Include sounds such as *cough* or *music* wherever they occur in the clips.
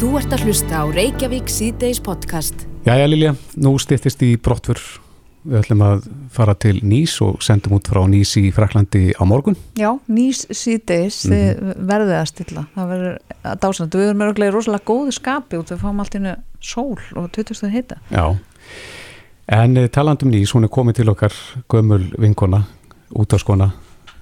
Þú ert að hlusta á Reykjavík síðdeis podcast. Jæja Lilja, nú stýttist í brottfur. Við ætlum að fara til Nýs og sendum út frá Nýs í Fraklandi á morgun. Já, nýs síðdeis mm -hmm. verðið að stilla. Það verður að dásand. Við erum öruglega í rosalega góðu skapi og við fáum allt innu sól og 20. heita. Já, en eh, talandum Nýs, hún er komið til okkar gömul vinkona, útáskona,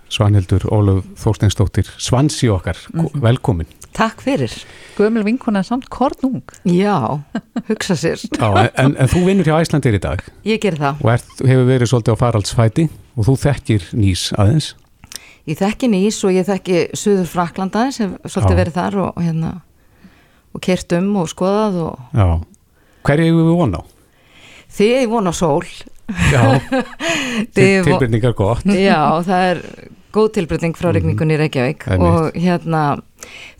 Svanhildur Ólaf Þórsteinsdóttir, Svansi okkar, mm -hmm. velkomin. Takk fyrir. Gömul vinkona samt kornung. Já, hugsa sér. Já, en, en þú vinnur hjá Æslandir í dag. Ég ger það. Og er, hefur verið svolítið á faraldsfæti og þú þekkir nýs aðeins. Ég þekki nýs og ég þekki Suður Fraklanda aðeins, hef svolítið Já. verið þar og, og hérna og kert um og skoðað og... Já, hverju hefur við vonað á? Þið hefur vonað á sól. Já, *laughs* tilbyrningar gott. Já, það er góð tilbreyting frá mhm. regningunni í Reykjavík mm -hmm. og hérna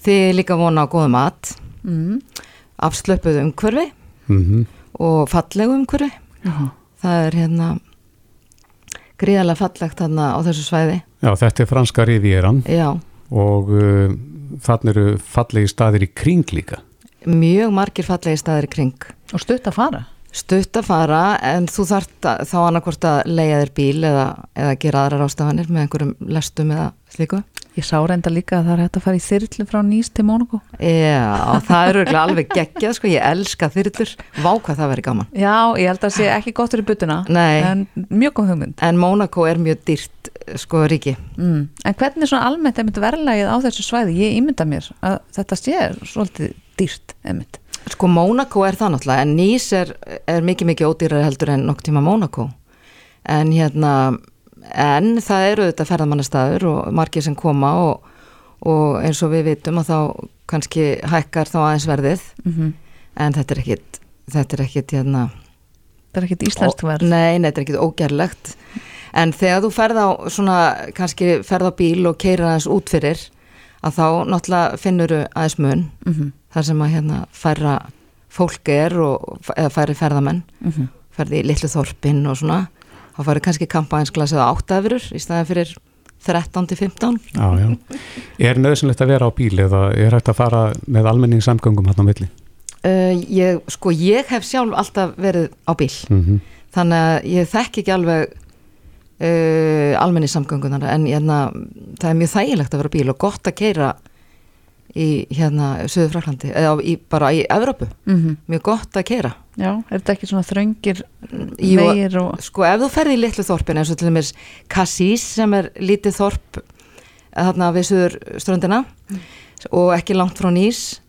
þið líka vona á góða mat. Mm. afslöpuð umhverfi. Mm -hmm. og fallegu umhverfi. -huh. það er hérna gríðarlega fallegt þarna á þessu svæði. Já, þetta er franska rivíeran og uh, þannig eru fallegi staðir í kring líka. Mjög margir fallegi staðir í kring. Og stutt að fara. Stutt að fara en þú þart þá annarkvort að leiða þér bíl eða, eða gera aðra rástafanir með einhverjum lestum eða slíku Ég sá reynda líka að það er hægt að fara í þyrlu frá Nýst til Mónaco Já, það eru alveg geggjað sko, ég elska þyrlur. Vá hvað það verið gaman. Já, ég held að það sé ekki gott fyrir butuna Nei. en mjög góð hugmynd. En Mónaco er mjög dýrt sko ríki. Mm. En hvernig er svona almennt einmitt verðlægið á þessu svæði? Ég ímynda mér að þetta sé svolítið dýrt einmitt. Sko Mónaco er það náttúrulega en Nýs er, er mikið mikið ódýrar heldur en nokk tíma Mónaco en hérna en það eru þetta ferðamannastæður og margir sem koma og, og eins og við vitum að þá kannski hækkar þá aðeins verðið. Mm -hmm. en þetta er ekkit þetta er ekkit hérna þetta er ekkit íslenskt verð. nei, nei, þetta er ekkit ógerlegt. En þegar þú ferð á svona kannski ferð á bíl og keira aðeins út fyrir að þá náttúrulega finnur aðeins mun mm -hmm þar sem að hérna færa fólk er og, eða færi ferðamenn. Mm -hmm. ferði í litlu þorpin og svona þá færi kannski kampaðinsglasið áttafurur í staðan fyrir 13-15 Já, já. Er nöðsynlegt að vera á bíli eða er hægt að fara með almenningssamgöngum hann á milli? Uh, ég, sko, ég hef sjálf alltaf verið á bíl mm -hmm. þannig að ég þekk ekki alveg uh, almenningssamgöngunar en hérna, það er mjög þægilegt að vera á bíl og gott að keira í hérna Suður Fraklandi eða í, bara í Evrópu mm -hmm. mjög gott að kera Já, er þetta ekki svona þröngir meir og... Sko ef þú ferði í litlu þorpin eins og til dæmis Cassís sem er lítið þorp þarna við Suður ströndina mm. og ekki langt frá Nýs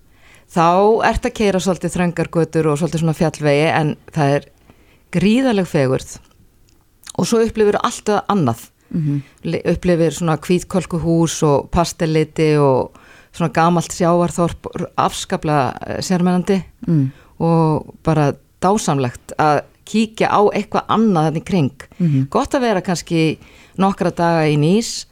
þá ert að keira svolítið þröngargötur og svolítið svona fjallvegi en það er gríðaleg fegurð og svo upplifir allt annað mm -hmm. upplifir svona kvítkolkuhús og pastelliti og svona gamalt sjávarþorp afskaplega eh, sérmennandi mm. og bara dásamlegt að kíkja á eitthvað annað þannig kring. Mm -hmm. Gott að vera kannski nokkra daga í nýs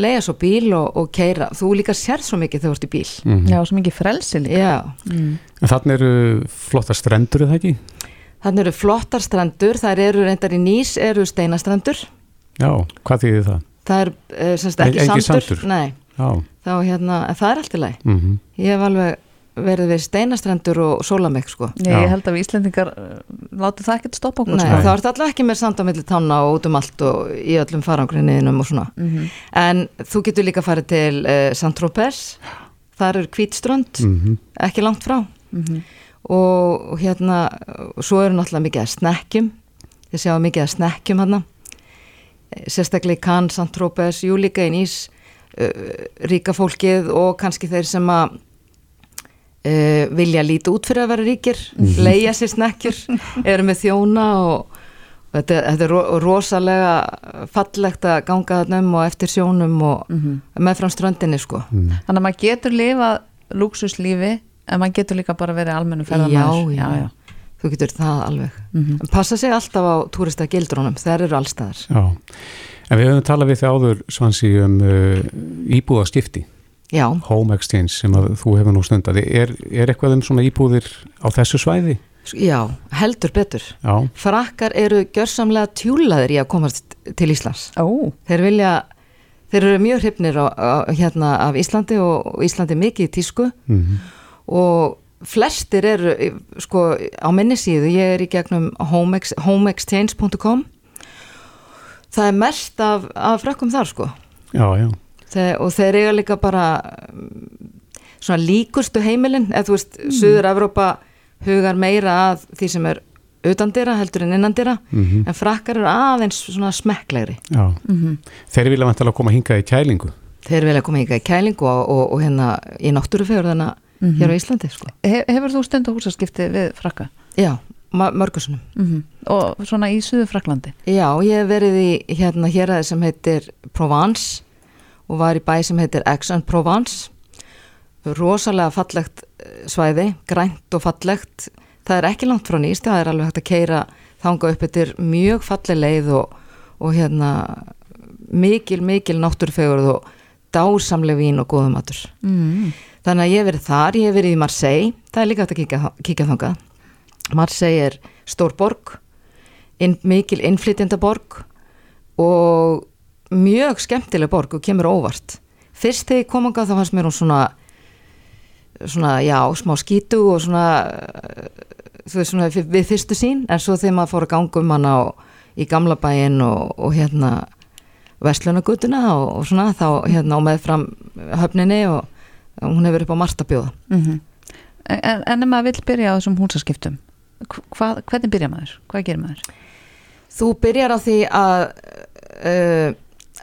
leiða svo bíl og, og keira þú líka sér svo mikið þegar þú ert í bíl mm -hmm. Já, svo mikið frelsi líka mm. Þannig eru flottar strendur eða ekki? Þannig eru flottar strendur það eru reyndar í nýs, eru steinastrendur Já, hvað þýðir það? Það er uh, semst ekki, ekki sandur, sandur. Nei þá hérna, það er allt í læg mm -hmm. ég hef alveg verið við steinastrendur og sólamegg sko Ég, ég held að við Íslendingar uh, láti það ekkert stoppa okkur Nei, sko. það vart alltaf ekki með sand á milli tanna og út um allt og í öllum farangrinniðinum og svona mm -hmm. en þú getur líka farið til uh, Saint-Tropez þar er kvítströnd mm -hmm. ekki langt frá mhm. og hérna svo eru náttúrulega mikið að snekkjum ég sjá mikið að snekkjum hérna sérstaklega í Cannes, Saint-Tropez, jú líka í Nýs ríka fólkið og kannski þeir sem að uh, vilja líti út fyrir að vera ríkir mhm. leia sér snekkjur *laughs* eru með þjóna og þetta, þetta er ro rosalega fallegt að ganga um og eftir sjónum og mm -hmm. með frá strandinni sko mm. Þannig að maður getur lifað lúksuslífi en maður getur líka bara verið almennu ferðarmæður já, já, já, þú getur það alveg mm -hmm. passa sig alltaf á túrista gildrónum, þær eru allstaðar Já En við höfum talað við þið áður svansi um uh, íbúðaskipti Já. Home Exchange sem að þú hefur nú stundað er, er eitthvað um svona íbúðir á þessu svæði? Já, heldur betur Já. Frakkar eru gjörsamlega tjúlaðir í að komast til Íslands oh. Þeir vilja þeir eru mjög hrifnir á, á, hérna af Íslandi og Íslandi mikið í tísku mm -hmm. og flestir eru sko á minni síðu, ég er í gegnum homeex, homeexchange.com það er mest af, af frakkum þar sko Já, já, Þeir, og þeir eiga líka bara mm, svona líkustu heimilin eða þú veist, mm. Suður-Evrópa hugar meira að því sem er utandira heldur en innandira Mhm. en frakkar eru aðeins svona smekklegri já. Þeir vilja vantilega koma hingað í kælingu þeir vilja koma hingað í kælingu og, og, og hérna í náttúrufegurðina hér á Íslandi sko. He, hefur þú stundu húsaskipti við frakka? já, mörgursunum Mm Og svona í Suður Fraklandi? Já, ég hef verið í hérna hér sem heitir Provence og var í bæ sem heitir Aix-en-Provence. Rosalega fallegt eh, svæði, grænt og fallegt. Það er ekki langt frá nýst það er alveg hægt að keira þanga upp er mjög falleg leið og, og hérna mikil, mikil náttúrfegurð og dásamleg vín og góðum matur. Mm. þannig að ég verið þar, ég verið í Marseille það er líka hægt að kíkja, kíkja þangað Marseille er stór borg inn, mikil innflytjendaborg og mjög skemmtileg borg og kemur óvart. Fyrst þegar ég kom anga þá fannst mér hún svona svona, já, smá skítu og svona þú veist svona við fyrstu sín en svo þegar maður fór að ganga um hana í gamla bæinn og, og hérna vestlunagutuna og, og svona þá hérna og með fram höfninni og hún hefur upp á margt að bjóða Mm en, en ef maður vill byrja á þessum húsaskiptum hvað, hvernig byrja maður? Hvað gerir maður? Þú byrjar á því að uh,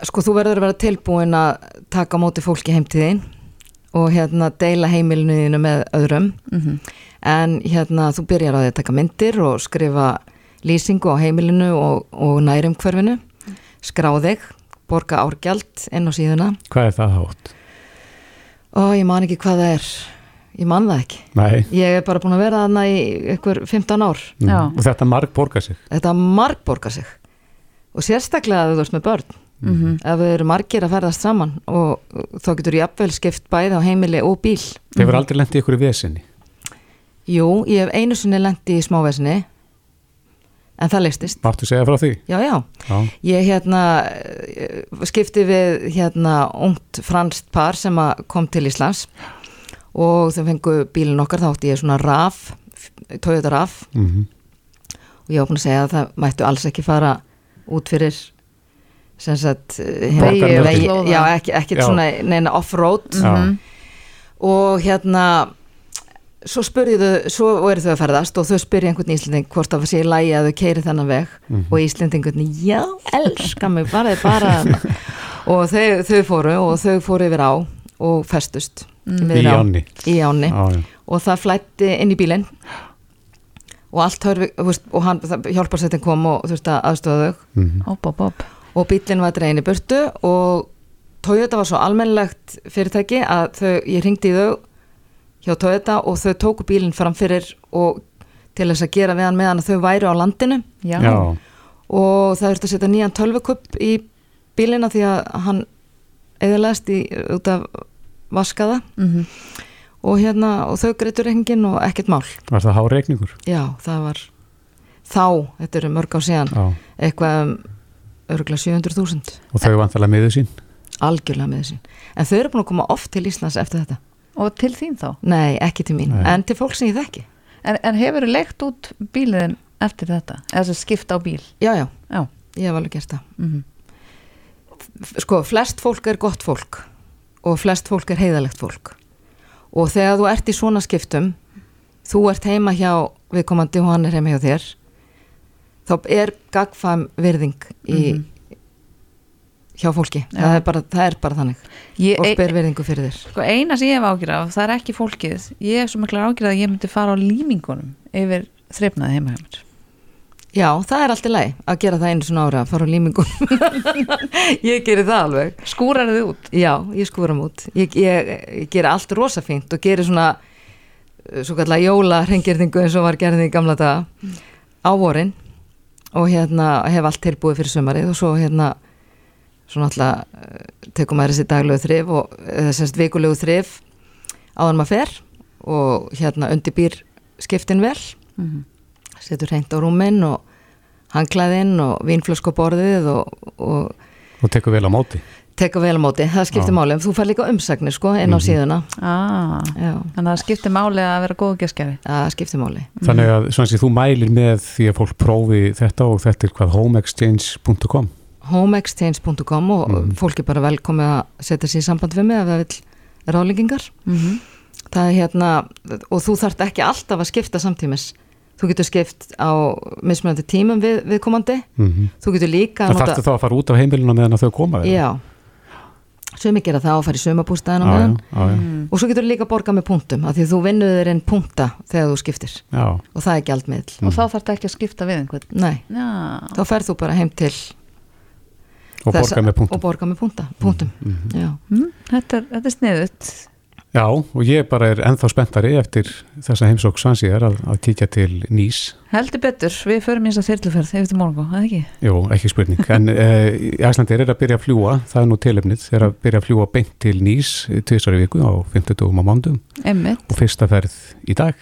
sko þú verður að vera tilbúin að taka á móti fólki heim til þín og hérna deila heimilinu þínu með öðrum Mm en hérna þú byrjar á því að taka myndir og skrifa lýsingu á heimilinu og, og nærum hverfinu skrá þig, borga árgjald inn á síðuna Hvað er það hátt? og ég man ekki hvað það er ég man það ekki Nei, ég er bara búin að vera þarna í ykkur 15 ár mm. Já. og þetta marg borgar sig þetta margborgar sig og sérstaklega að þú ert með börn -hmm. ef við erum margir að ferðast saman og þá getur jafnvel skipt bæði á heimili og bíl. Þeir verður aldrei lent í ykkur í vesinni Jú, ég hef einu sinni lendi í smávesinni en það leistist. Máttu segja frá því? Já, já. Já, Ég hérna eh, skipti við hérna ungt franskt par sem kom til Íslands og þau fengu bílinn okkar þá átti ég svona RAF, Toyota RAF mm og ég var búin að segja að það mættu alls ekki fara út fyrir sem sagt eh, Vegi já, ekki, ekki Já. svona neina off-road. Já. og hérna svo spurði þau, svo eru þau að ferðast og þau spurði einhvern íslending hvort það sé í lægi að þau keiri þennan veg. Mhm. og íslendingunni, já, elska mig bara bara. *laughs* Og þau, þau fóru og þau fóru yfir á og festust Í miðri á- ánni í áni já. og það flætti inn í bílinn. Og allt hörfi og hann, hjálparsettin kom og þú veist að aðstofa þau. Mhm. Hopp, hopp, hopp. Og bílinn var dregin í burtu og Toyota var svo almennlegt fyrirtæki að þau, ég ringdi í þau hjá Toyota og þau tóku bílinn fram fyrir og til þess að gera við hann meðan að þau væru á landinu. Já, Já, og það þurfti að setja nýjan tölvukupp í bílina því að hann eðalegast í, út af vaskaða Mhm. og hérna og þau greitur reikningin og ekkert mál. Var það háreikningur? já, það var þá, þetta eru mörg á síðan Já, eitthvað um örgulega 700.000 og þau vantalega miður sín? Algjörlega með þessin en þau eru búin að koma oft til Íslands eftir þetta. Og til þín þá? Nei, ekki til mín, Nei. en til fólk sem ég þekki. En, en hefur þú leikt út bíliðin eftir þetta? Eða þess að skipta á bíl? já, já, Já. Ég hef alveg gert það. Mm F- sko, flest fólk er gott fólk og flest fólk er heiðalegt fólk. Og þegar þú ert í svona skiptum þú ert heima hjá viðkomandi og hann er heima hjá þér þá er gagfam virðing í Mhm. hjá fólki, það er, bara, það er bara þannig. Ég, og e, ber virðingu fyrir þér. Sko, eina sem ég hef ágjur af, það er ekki fólkið. Ég hef svo mikla ágjur að ég myndi fara á límingunum yfir þreifnaði heima hjá mér Já, það er allt í lagi að gera það einu svona ára að fara á límingun *laughs* ég geri það alveg. Skúrar þið út? Já, ég skúra mút ég, ég, ég geri allt rosa fínt og geri svona uh, svo kallar jóla hrengirningu eins og var gerðin í gamla daga á vorin. Og hérna hef allt tilbúið fyrir sömarið og svo hérna svo náttúrulega uh, tekum maður þessi daglegu þrif og eða semst vikulegu þrif áður maður fer og hérna undirbýr skiptin vel. Mm setur hreint á rúminn og hangklæðinn og vínflösku á borðið og, og og tekur vel á móti? teka vel á móti, það skiptir Já. máli. Þú fær líka umsagnir sko inn á síðuna. Ah, já, Þannig að það skiptir máli að vera góð geskjafi það skiptir máli. Þannig að svona sem þú mælir með því að fólk prófi þetta og þetta er hvað homeexchange.com homeexchange.com og Mhm. fólk er bara velkomið að setja sér í samband við mig ef það vil rálingingar mm það er hérna, og þú þarft ekki alltaf að skipta samtímis þú getur skipt á mismunandi tímum við, viðkomandi, mm -hmm. þú getur líka Það þarftu þá að fara út af heimilinu meðan þau koma þeirra? já. Sumi gera það og fara í sumabústæðina meðan. Mm. og svo getur líka borga með punktum af því þú vinnur þér inn punkta þegar þú skiptir. Já. og það er gjaldmiðl Og þá þarf þetta ekki að skipta við einhvern? Nei, Já, þá ferð þú bara heim til og borga með punktum. og borga með punktum. Mhm. já, mm, þetta, er, þetta er sniðut Já, og ég bara er ennþá spenntari eftir þessa heimsók svansíðar að, að kíkja til nýs. Heldur betur, við förum í þess að þyrluferð til morgun, eða ekki? Jú, ekki spurning, en *laughs* í Æslandir er að byrja að fljúa, það er nú tilefnið er að byrja að fljúa beint til nýs tvisari viku á 50 á mándum og fyrsta ferð í dag.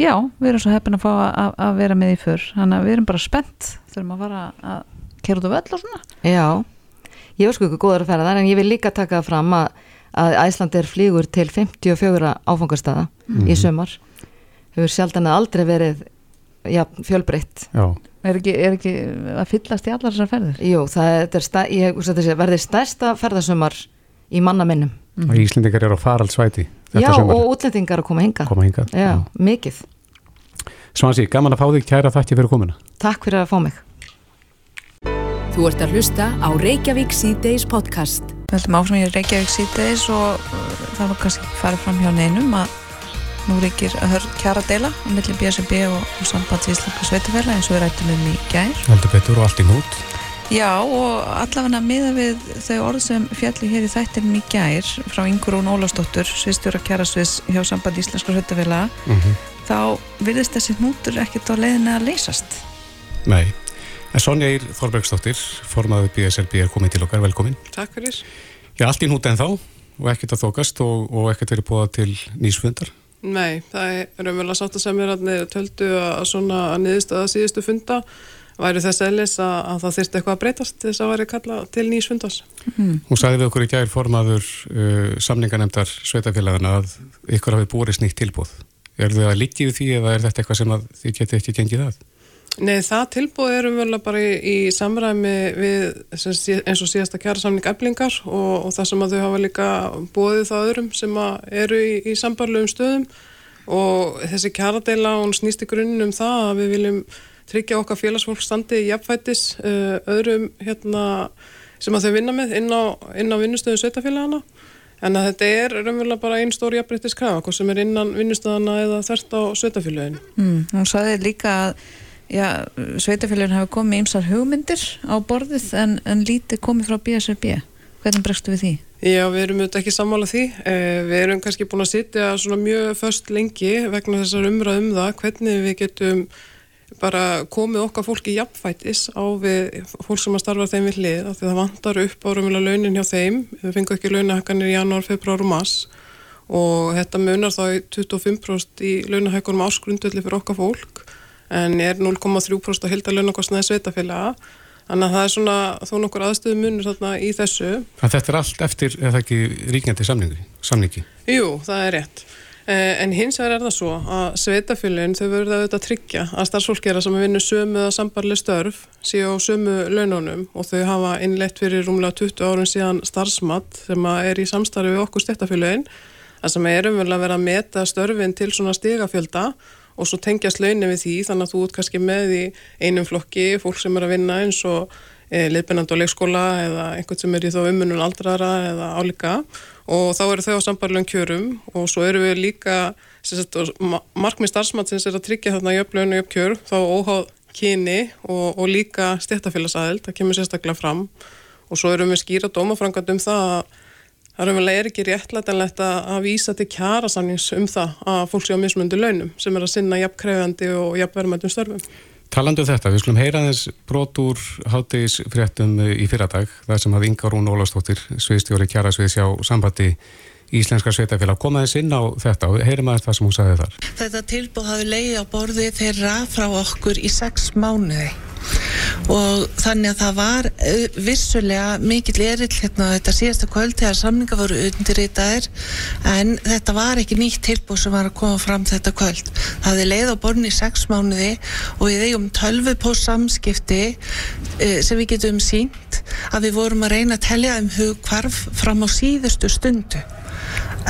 Já, við erum svo heppin að fá að, að vera með í fyrr Þannig að við erum bara spennt þurfum að fara að kera út á völl og svona. Já ég var sko ekki góður að færa þar en ég vil líka taka fram að, að Æslandir flýgur til 54 áfangastada í sumar. Hefur sjaldan að aldrei verið já, fjölbreytt. Já, Er ekki, er ekki að fyllast í allar þessar ferðir? Jú, það er, stæ, ég hugsa þetta sé, verði stærsta ferðasumar í manna minnum og Íslendingar eru á faraldsvæti Já, þetta sumar. og útlendingar að koma hinga koma hingað Já, mikið. Svansi, gaman að fá þig. Kæra þakki fyrir komuna. Takk fyrir að fá mig. Þú ert að hlusta á Reykjavík C-Days podcast. Við höldum áfram í Reykjavík síðdeis og uh, það var kannski farið fram hjá neinum að nú reykir að hör kjara deila á milli BSB og, og sambands Íslandska sveitafélag eins og við rættum um í gær. Heldur betur og allt í nút Já og allavega miða við þau orð sem fjalli hér í þættinum í gær frá Ingrún Ólafsdóttur, sviðstjóra kjærasviðs hjá samband Íslandska sveitafélag mm -hmm. þá virðist þessi hnútur ekkert á leiðinni að leysast. Nei, en Sonja Ír Þorbergsdóttir formaður BSRB er komin til okkar, velkomin Takk fyrir. Já, allt í nút en þá og ekkert að þókast og, og ekkert verið búið til nýsfundar Nei, það er raunverulega sátt að semja að töldu að svona að niðurstaða síðustu funda væri þess eðlis að, að það þyrfti eitthvað að breytast til þess að væri kalla til nýs fundas. Hún sagði við okkur í gær formaður uh, samninganemdar sveitafélagana að ykkur hafi búið nýtt tilbúð. Er þau að líkið Nei, það tilbúið er raunverulega bara í, í samræmi við sé- eins og síðasta kjara samning eblingar og, og það sem að þau hafa líka búið það öðrum sem eru í, í sambarlegum stöðum og þessi kjaradeila hún snýst í grunninn um það að við viljum tryggja okkar félagsfólk standi í jafnfætis uh, öðrum hérna sem að þau vinna með inn á, á vinnustöðum sveitafélagana en að þetta er raunverulega bara einn stór jafnbreyttis krafa, hvort sem er innan vinnustöðana eða þvert á sveitafélaginu. Mm, hún sagði líka að já, sveitafélagin hafi komið ýmsar hugmyndir á borðið en, en lítið komið frá BSRB. Hvernig bregstu við því? Já, við erum auðvitað ekki sammála því. Eh, við erum kannski búin að sitja svona mjög först lengi vegna þessar umræð um það hvernig við getum bara komið okkar fólki jafnfætis á við fólk sem að starfa þeim við hlið af því það vantar upp árumulega launin hjá þeim. Við fengum ekki launahækkanir í janúar, februar og mars og þetta munar þá í 25% í launahækkunum áskrundulli fyrir okkar fólk en er 0,3% að hilda launakostnaði sveitafélaga. Þannig að það er svona þó nokkur aðstöðu munur þarna í þessu. En þetta er allt eftir, eða ekki ríkjandi samningi? samningi. Jú, það er rétt. Eh, En hins vegar er það svo að sveitafélagin þau verður auðvitað að tryggja að starfsfólkera sem vinnur sömu eða sambarleg störf séu á sömu laununum og þau hafa innleitt fyrir rúmlega 20 árum síðan starfsmatt sem að er í samstarfi við okkur sveitafélagin það sem er umverulega að vera að meta störfin til svona stigafjölda og svo tengjast launin við því þannig að þú ert kannski með í einum flokki fólk sem er að vinna eins og e, liðbennandi á leikskóla eða einhvern sem er í þá umunum aldrara eða álíka. Og þá eru þau á sambarlegum kjörum og svo eru við líka sagt, markmið starfsmannsins er að tryggja þarna jöfnlaun og jöfnkjör þá óháð kyni og, og líka stjættafélagsaðild, það kemur sérstaklega fram. Og svo erum við skýra dómafrangand um það að það er ekki réttlætanlegt að, vísa til kjarasamnings um það að fólk sé á mismundu launum sem er að sinna jafnkrefjandi og jafnverðmættum störfum. Talandu um þetta, við skulum heyra þess brot úr hátegisfréttum í fyrradag, þar sem að Inga Rún Ólafsdóttir, sviðstjóri kjarasviðs hjá sambandi Íslenska sveitafélag, komaðins inn á þetta og heyrum aðeins það sem hún sagði þar. Þetta tilbúð hafi leiði á borði þeirra frá okkur í sex mánuði og þannig að það var uh, vissulega mikill erill hérna þetta síðasta kvöld þegar samninga voru undirritaðir en þetta var ekki nýtt tilbúð sem var að koma fram þetta kvöld. Það er leið á borðin í sex mánuði og við eigum tölvu på samskipti uh, sem við getum sínt að við vorum að reyna að telja um hugkvarf fram á síðustu stundu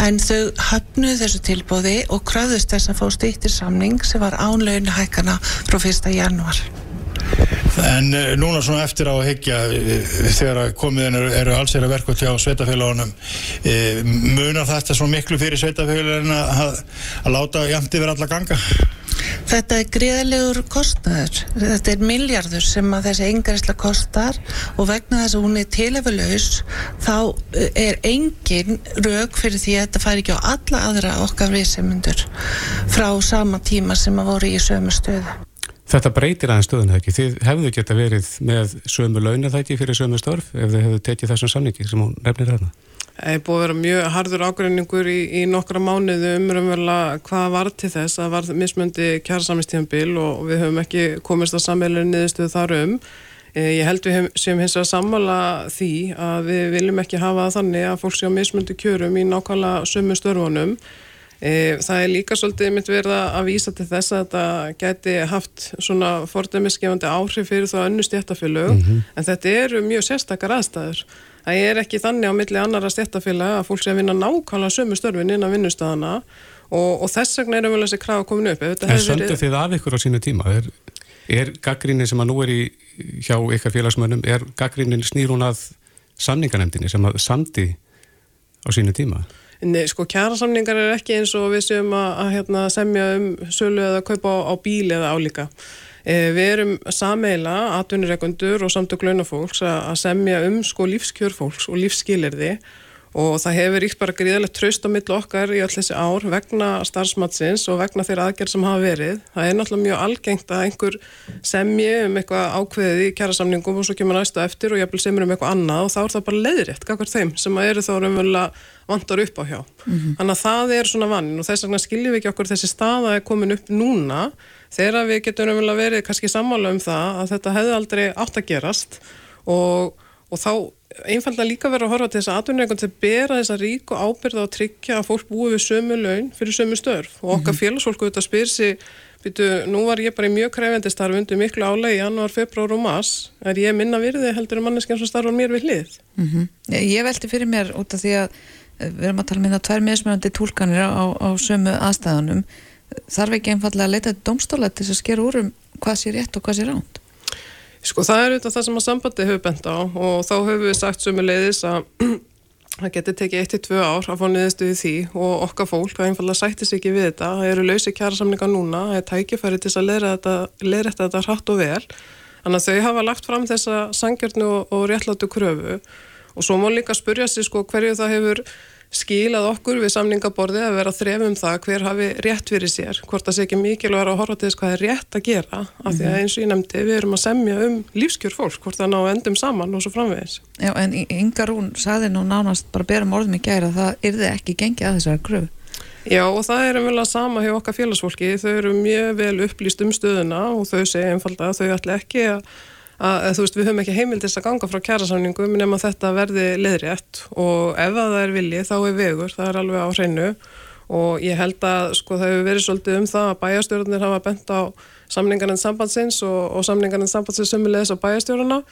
en þau höfnuð þessu tilbóði og kröðust þess að fá stýttir samning sem var ánlaun hækana frá 1. januar. En uh, núna svona eftir á að higgja uh, þegar komiðin eru, eru alls er að verka til á sveitafélagunum munar þetta svo miklu fyrir sveitafélagin að, að láta jæmti verið alla ganga? Þetta er greiðlegur kostnaður. Þetta er miljardur sem að þessi engarisla kostar og vegna þess að hún er tilefalaus þá er engin rauk fyrir því að þetta fær ekki á alla aðra okkar viðsemundur frá sama tíma sem að voru í sömu stöðu. Þetta breytir aðeins stöðun ekki. Þið hefðu geta verið með sömu launatæki fyrir sömu störf ef þið hefðu tekið þessum samningi sem hún nefnir þarna. Það er búið að vera mjög hardur ágreiningur í, í nokkra mánuðu umrömmurlega hvað var til þess að var mismöndi kjærasamlistíðanbíl og við höfum ekki komist að sammeilinu niðurstöðu þar um. Eh, ég held við sem hins að sammála því að við viljum ekki hafa þannig að fólk sé á mismöndi kjörum í nákvæmlega sömu störfunum. Eh, það er líka svolítið mitt verða að vísa til þess að þetta geti haft svona fordæmisgefandi áhrif fyrir þá önnu stjættafélög mm -hmm. en þetta eru mjög sérstakar aðstæður það er ekki þannig á milli annara stjættafélag að fólk sé að vinna nákvæmlega sömu störfin innan vinnustöðana og, og þess vegna er umvel þessi krafa komin upp En söndu þið af ykkur á sínu tíma er, er gaggrínin sem að nú er í hjá ykkar félagsmönnum, er gaggrínin snýrún að samningarnemdini sem að sandi á sínu tíma? Nei, sko kjærasamningar er ekki eins og við séum að, að hérna, semja um sölu eða kaupa á, á bíli eða álíka Eh, við erum sameila, atvinnireikundur og samtök launafólks að semja um sko lífskjörfólks og lífsskilirði og það hefur ríkt bara gríðilegt traust á millu okkar í all þessi ár vegna starfsmatsins og vegna þeirra aðgerð sem hafa verið. Það er náttúrulega mjög algengt að einhver semji um eitthvað ákveðið í kjærasamningum og svo kemur næstu eftir og jafnvel semur um eitthvað annað og þá er það bara leiðrétt, vantar upp á hjá. Mm -hmm. Þannig að það er svona vann og þess vegna skiljum við ekki okkur þessi staða er komin upp núna þegar við getum umvel að verið kannski sammála um það að þetta hefði aldrei átt að gerast og, og þá einfalda líka verið að horfa til þess að atvinningun til að bera þessa ríku ábyrða og tryggja að fólk búi við sömu laun fyrir sömu störf og okkar mhm. félagsfólku þetta spyr sér Býtu, nú var ég bara í mjög kræfendi starf undir miklu álega í januar, februar og mass er ég minna virði heldur en manneskinn sem starfar mér við hlið mm -hmm. Ég veldi fyrir mér út af því að við erum að tala minna um tvær meðsmjöndi tólkanir á, á sömu aðstæðanum þarf ekki einfallega að leita domstóla til þess að skera úr um hvað sé rétt og hvað sé ránt? Sko það er auðvitað það sem að sambandi hefur bent á og þá hefur við sagt sömu leiðis að *clears throat* það getur tekið 1-2 ár að fá niðurstuði því og okkar fólk það einfallega sættis ekki við þetta. Það eru lausi kjæra samlinga núna það er tækifæri til að leira þetta, þetta hratt og vel. Þannig að þau hafa lagt fram þessa sangjörnu og, og réttláttu kröfu. Og svo má líka spurja sig sko hverju það hefur skilað okkur við samningaborði að vera þrefum það hver hafi rétt fyrir sér, hvort það sé ekki mikilvæg að horfa til þess hvað er rétt að gera af mm -hmm. því að mhm. eins og ég nefndi við erum að semja um lífskjör fólk, hvort það ná endum saman og svo framvegis. Já en Inga Rún saði nú nánast bara berum orðum í gæra að það yrði ekki gengið að þessari gröfu. Já og það er umvel að sama hjá okkar félagsfólki, þau eru mjög vel upplýst um stöðuna og þau segja einfalda að þau ætla ekki að að þú veist við höfum ekki heimildist að ganga frá kjærasamningum nema þetta verði leðrétt og ef það er viljið þá er vegur, það er alveg á hreinu og ég held að sko það hefur verið svolítið um það að bæjastjórnir hafa bent á samningarinn sambandsins og, og samningarinn sambandsins sömulegis á bæjastjórnuna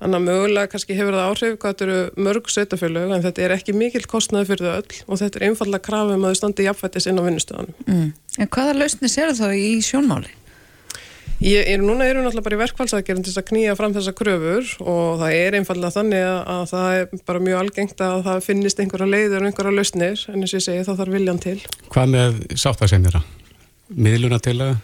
Þannig að mögulega kannski hefur það áhrif hvað þetta eru mörg sveitafélög en þetta er ekki mikil kostnaði fyrir þau öll og þetta er einfallega krafum að þau standi jafnfættis inn á vinnustöðanum. Mm. En hvaða lausni sér þá í sjónmáli? Ég er núna erum náttúrulega bara í verkfallsagerinn til að knýja fram þessa kröfur og það er einfallega þannig að það er bara mjög algengt að það finnist einhverja leiður og einhverja lausnir en eins og ég segi þá þarf viljan til. Hvað með sáttasemjara? Miðluna til að?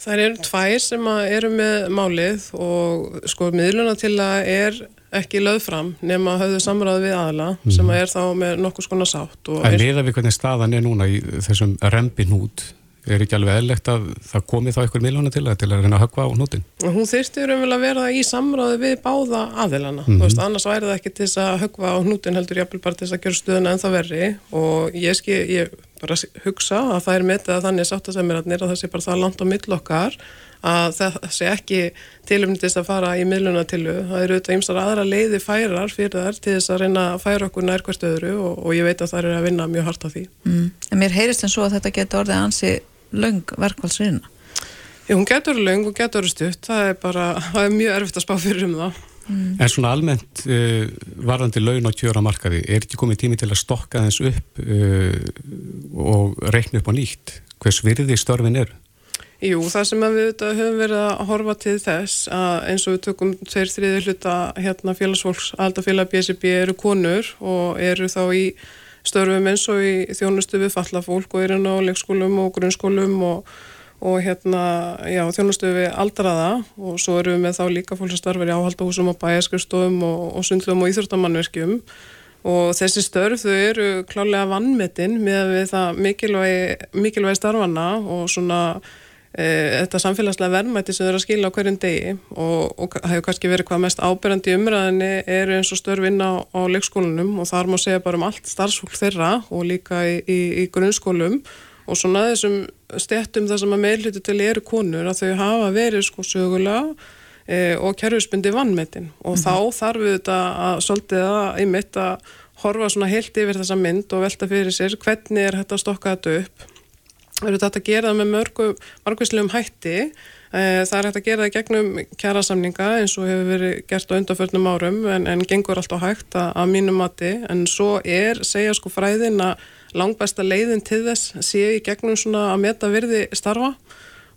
Það eru tvær sem eru með málið og sko miðluna til að er ekki löð fram nema að hafðu samræði við aðla mm. sem er þá með nokkus konar sátt. Það er meða við hvernig staðan er núna í þessum rempin hút er ekki alveg eðlegt að það komi þá einhver miljónu til að til að reyna að hökva á nútin? Hún þyrfti raunverulega að vera í samráði við báða aðilana, mm -hmm. þú veist, annars væri það ekki til þess að högva á hnútin heldur jafnvel bara til þess að gera stuðuna en það verri og ég skil, ég bara hugsa að það er metið að þannig sátt að semirarnir að það sé bara það langt á millokkar að það sé ekki tilumnitist að fara í miðlunatilu, það eru auðvitað ymsar aðra leiði færar fyrir þar til þess að reyna að færa okkur nær hvert öðru og, og ég veit að það er að vinna mjög hardt á því. Mm. En mér heyrist en svo að þetta getur orðið ansi löng verkvælsvinna. Já, hún getur löng og getur stutt, það er bara, það er mjög erfitt að spá fyrir um það. Mm. En svona almennt uh, varðandi laun og kjöra markaði, er ekki komið tími til að stokka þess upp uh, og reikna upp á nýtt? Hvers virði störfin eru? Jú, það sem við höfum verið að horfa til þess að eins og við tökum tveir þriði hluta hérna félagsfólks, aldafélag BSB eru konur og eru þá í störfum eins og í þjónustu við fallafólk og eru ná leikskólum og grunnskólum og og hérna, já, þjónastöðu við aldraða. Og svo eru við með þá líka fólk sem starfar í áhaldahúsum og bæjaskustofum og, og sundlum og íþjórnamannverkjum og þessi störf þau eru klálega vannmetinn með það mikilvægi, mikilvægi starfana og svona þetta samfélagslega verðmætti sem þau eru að skila á hverjum degi og, og hefur kannski verið hvað mest ábyrjandi umræðinni eru eins og störf inn á, á leikskólanum og þar má segja bara um allt starfsfólk þeirra og líka í, í, í grunnskólum og svona þessum stettum þar sem að meðlutu til eru konur að þau hafa verið sko sögulega e, og kerfisbundi vannmetin og mm -hmm. þá þarf við þetta að svolítið að einmitt að horfa svona heilt yfir þessa mynd og velta fyrir sér hvernig er þetta að stokka þetta upp eru þetta að gera með mörgum margvíslegum hætti. E, það er hægt að gera það gegnum kjærasamninga eins og hefur verið gert á undanförnum árum en, en gengur alltaf hægt að, að mínum mati. En svo er segja sko fræðin að langbæsta leiðin til þess séu í gegnum svona að meta virði starfa.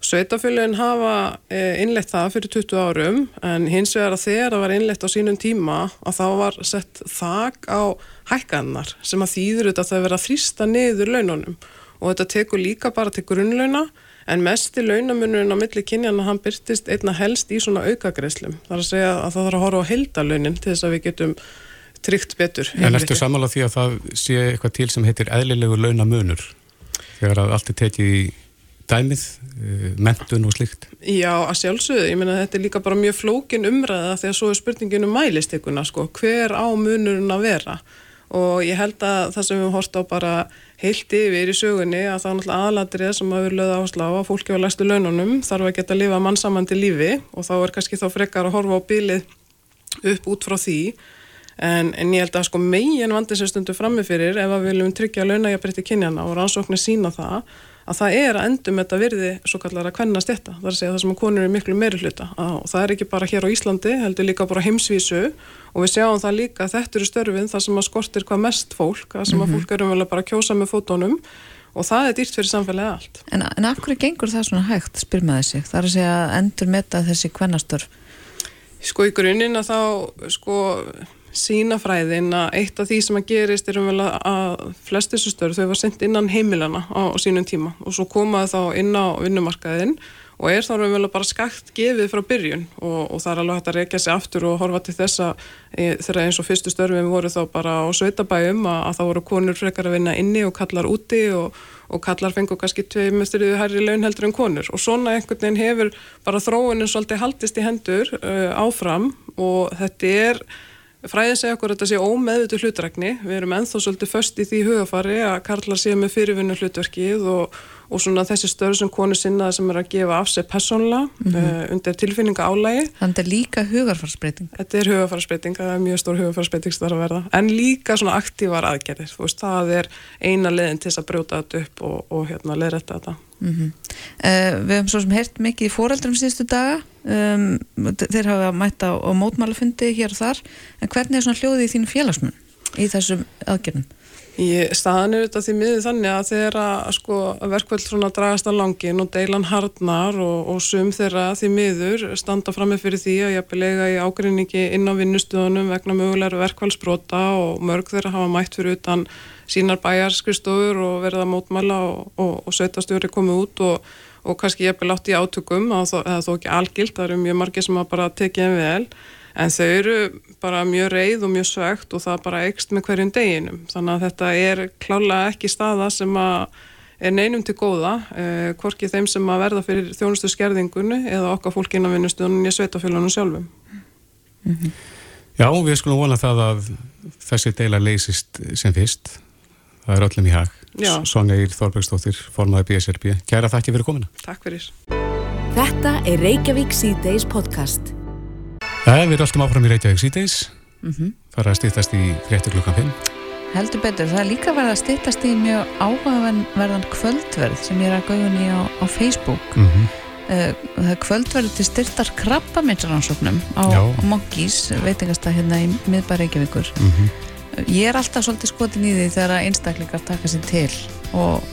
Sveitafélagin hafa e, innlegt það fyrir 20 árum en hins vegar að þegar það var innlegt á sínum tíma að þá var sett þak á hækkannar sem að þýður þetta að það vera að þrýsta niður laununum og þetta tekur líka bara til grunnlauna en mest í launamunurinn á milli kynjana hann byrtist einna helst í svona aukagreislum. Það er að segja að það þarf að horfa á heldalaunin til þess að við getum tryggt betur. En ertu samála því að það sé eitthvað til sem heitir eðlilegu launamunur þegar að allt er tekið í dæmið, eh, mentun og slikt? Já, að sjálfsögðu, ég menna þetta er líka bara mjög flókin umræða þegar svo er spurningin um mælistekuna, sko, hver á munurinn að vera og ég held að það sem við hórt á bara heilt yfir í sögunni að það er náttúrulega aðalatrið sem að við lögða áslá að fólki á læstu laununum þarf að geta að lifa mannsamandi lífi. Og þá er kannski þá frekar að horfa á bílið upp út frá því. En, en ég held að sko megin vandi sem stundur frammefyrir ef við viljum tryggja launægjabrætti kynjana og rannsóknir sína það að það er að endum þetta virði svo kallar að kvennast þetta. Það er að segja það sem að konur er miklu meiri hluta og það er ekki bara hér á Íslandi, heldur líka bara heimsvísu og við sjáum það líka að þetta eru störfin þar sem að skortir hvað mest fólk, það sem að mhm. fólk eru vel að bara kjósa með fótónum og það er dýrt fyrir samfélagi allt. En, en af hverju gengur það svona hægt, spyr maður sig? Það er að segja endur metta þessi kvennastörf? Sko í grunninn að þá sko sínafræðin að eitt af því sem að gerist er um vel að flest þessu störu þau var sendt innan heimilana á, á sínum tíma og svo komaði þá inn á vinnumarkaðin og er þá um vel að bara skakt gefið frá byrjun og, og það er alveg hægt að reykja sig aftur og horfa til þessa e, þegar eins og fyrstu störfum voru þá bara á sveitabæjum að, að þá voru konur frekar að vinna inni og kallar úti og, og kallar fengur kannski tvei mestriðu hærri laun heldur en konur og svona einhvern veginn hefur bara þróunin svolítið haldist í hendur uh, áfram og þetta er Fræðin segja okkur að þetta sé ómeðutu hlutrækni. Við erum enþá svolítið först í því hugafari að Karla sé með fyrirvinnu hlutverkið og, og svona þessi störð sem konu sinnaði sem er að gefa af sig personla mm -hmm. uh, undir tilfinninga álægi. Þannig að líka hugarfarsbreyting. Þetta er hugarfarsbreyting, það er mjög stór hugarfarsbreyting starf að verða. En líka svona aktívar aðgerðir. Þú veist, það er eina leðin til að brjóta þetta upp og, og hérna leðrætta þetta. Mm -hmm. uh, við hefum svo sem heyrt mikið í um, þeir hafa mætt á, á mótmálafundi hér og þar en hvernig er svona hljóðið í þínu félagsmun í þessum aðgjörnum? Ég staðan er þetta því miður þannig að þeirra sko, verkvöld svona dragast að langin og deilan hardnar og, og sum þeirra því miður standa fram með fyrir því að ég epi lega í ágrinningi inn á vinnustöðunum vegna mögulegur verkvælsbrota og mörg þeirra hafa mætt fyrir utan sínar bæjarskristóður og verða mótmæla og, og, og sveitastjóri komið út og, og kannski ég hef látt í átökum eða þó ekki algilt, það eru mjög margir sem að bara tekið en vel en þau eru bara mjög reið og mjög svegt og það bara eikst með hverjum deginum þannig að þetta er klálega ekki staða sem að er neinum til góða, uh, hvorki þeim sem að verða fyrir þjónustu skerðingunni eða okkar fólk innan vinnustunum í sveitafélagunum sjálfum. Mm -hmm. Já, við skulum vona það að þessi deila leysist sem fyrst. Það er öllum í hag. Sonja Ír Þorbergsdóttir, formaði BSRB. Kæra þakki fyrir komina. Takk fyrir. Þetta er Reykjavík C-Days podcast. Það er við alltum áfram í Reykjavík C-Days. Mm -hmm. Það er að stýttast í fréttu klukkan 5. Heldur betur, það er líka verið að stýttast í mjög áhugaverðan kvöldverð sem ég er að gauðin í á, á Facebook. Mm -hmm. Það er kvöldverð til styrtar krabbameinsrannsóknum á, á Monkeys, veitingasta hérna í miðbæri Reykjavíkur. Mm -hmm. Ég er alltaf svolítið skotin í því þegar einstaklingar taka sér til og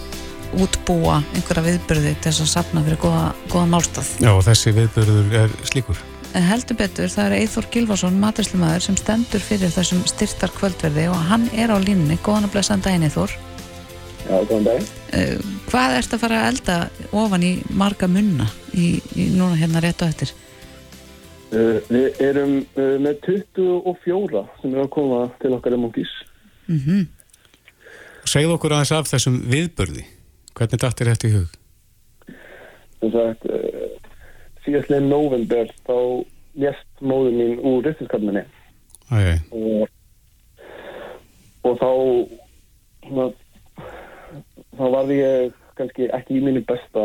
útbúa einhverja viðbyrði til þess að sapna fyrir goða, goða málstað. Já, og þessi viðbyrður er slíkur. En heldur betur, það er Eithor Gilvason, maturislumadur, sem stendur fyrir þessum styrtar kvöldverði og hann er á línni. Góðan að blessa daginn, Eithor. Já, góðan daginn. Uh, hvað ert að fara að elda ofan í marga munna í, í núna hérna rétt og eftir? Uh, við erum uh, með 24 sem er að koma til okkar í Monkeys. Mm -hmm. Segð okkur aðeins af þessum viðbörði. Hvernig dættir þetta í hug? Að uh, síðastlega november þá lést móður mín úr ristiskarminni. Og, og þá svona, þá var ég kannski ekki í mínu besta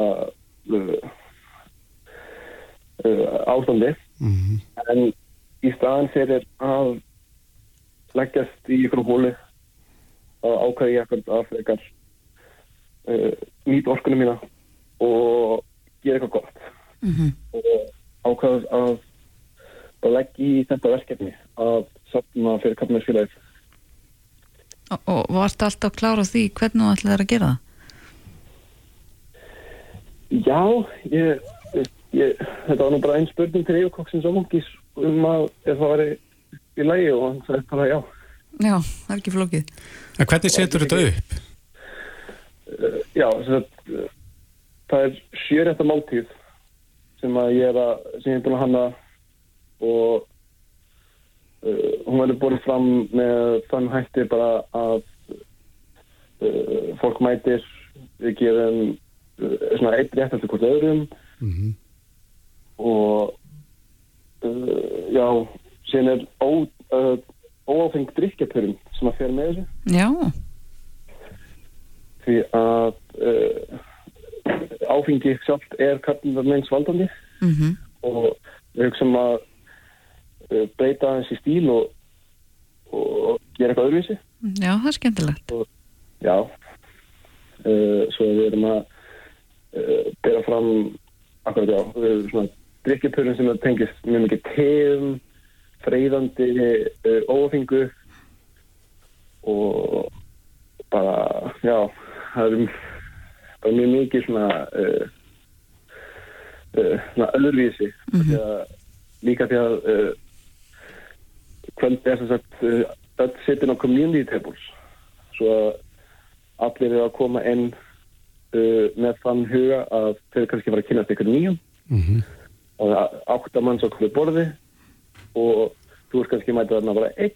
ástandi mm -hmm. en í staðan fyrir að leggjast í ykkur hóli að ákvæði ég ekkert að frekar uh, nýta orkunum mína og gera eitthvað gott mm -hmm. og ákvæði að, leggja í þetta verkefni að sapna fyrir kapinársfélagið Og, og varst alltaf klára því hvernig þú ætlaði að gera það? Já, ég Ég, þetta var nú bara einn spurning til yfirkokksins og mungis um að ef það væri í lægi og hann sagði bara já. Já, það er ekki flókið. En hvernig setur þetta upp? Uh, já, það, uh, það er sjörétta máltíð sem að ég er að, sem ég er búin að hanna og uh, hún verður búin fram með þann hætti bara að fólk mætir, við gefum svona eitt rétt eftir hvort öðrum Mm -hmm. Og uh, já, síðan er ó, uh, óáfengt drikkjapörum sem að fer með þessu. Já. Því að uh, áfengi sjálft er karnarmeins valdandi. Mm -hmm. og við hugsaum að breyta þessi stíl og, og gera eitthvað öðruvísi. Já, það er skemmtilegt. Og, Já. Svo við erum að bera fram akkurat já, við erum svona drikkjapörun sem tengist mjög mikið tegum, freyðandi uh, ófingu og bara, já, það er bara mjög mikið svona, uh, uh, svona öðruvísi. Mm -hmm. að, líka því að kvöld er sem sagt öll sittin á community tables svo að allir eru að koma inn Uh, með þann huga að þau kannski fara að kynast ykkur nýjum mm -hmm. Og áttamanns á hverju borði og þú er kannski mætið þarna bara einn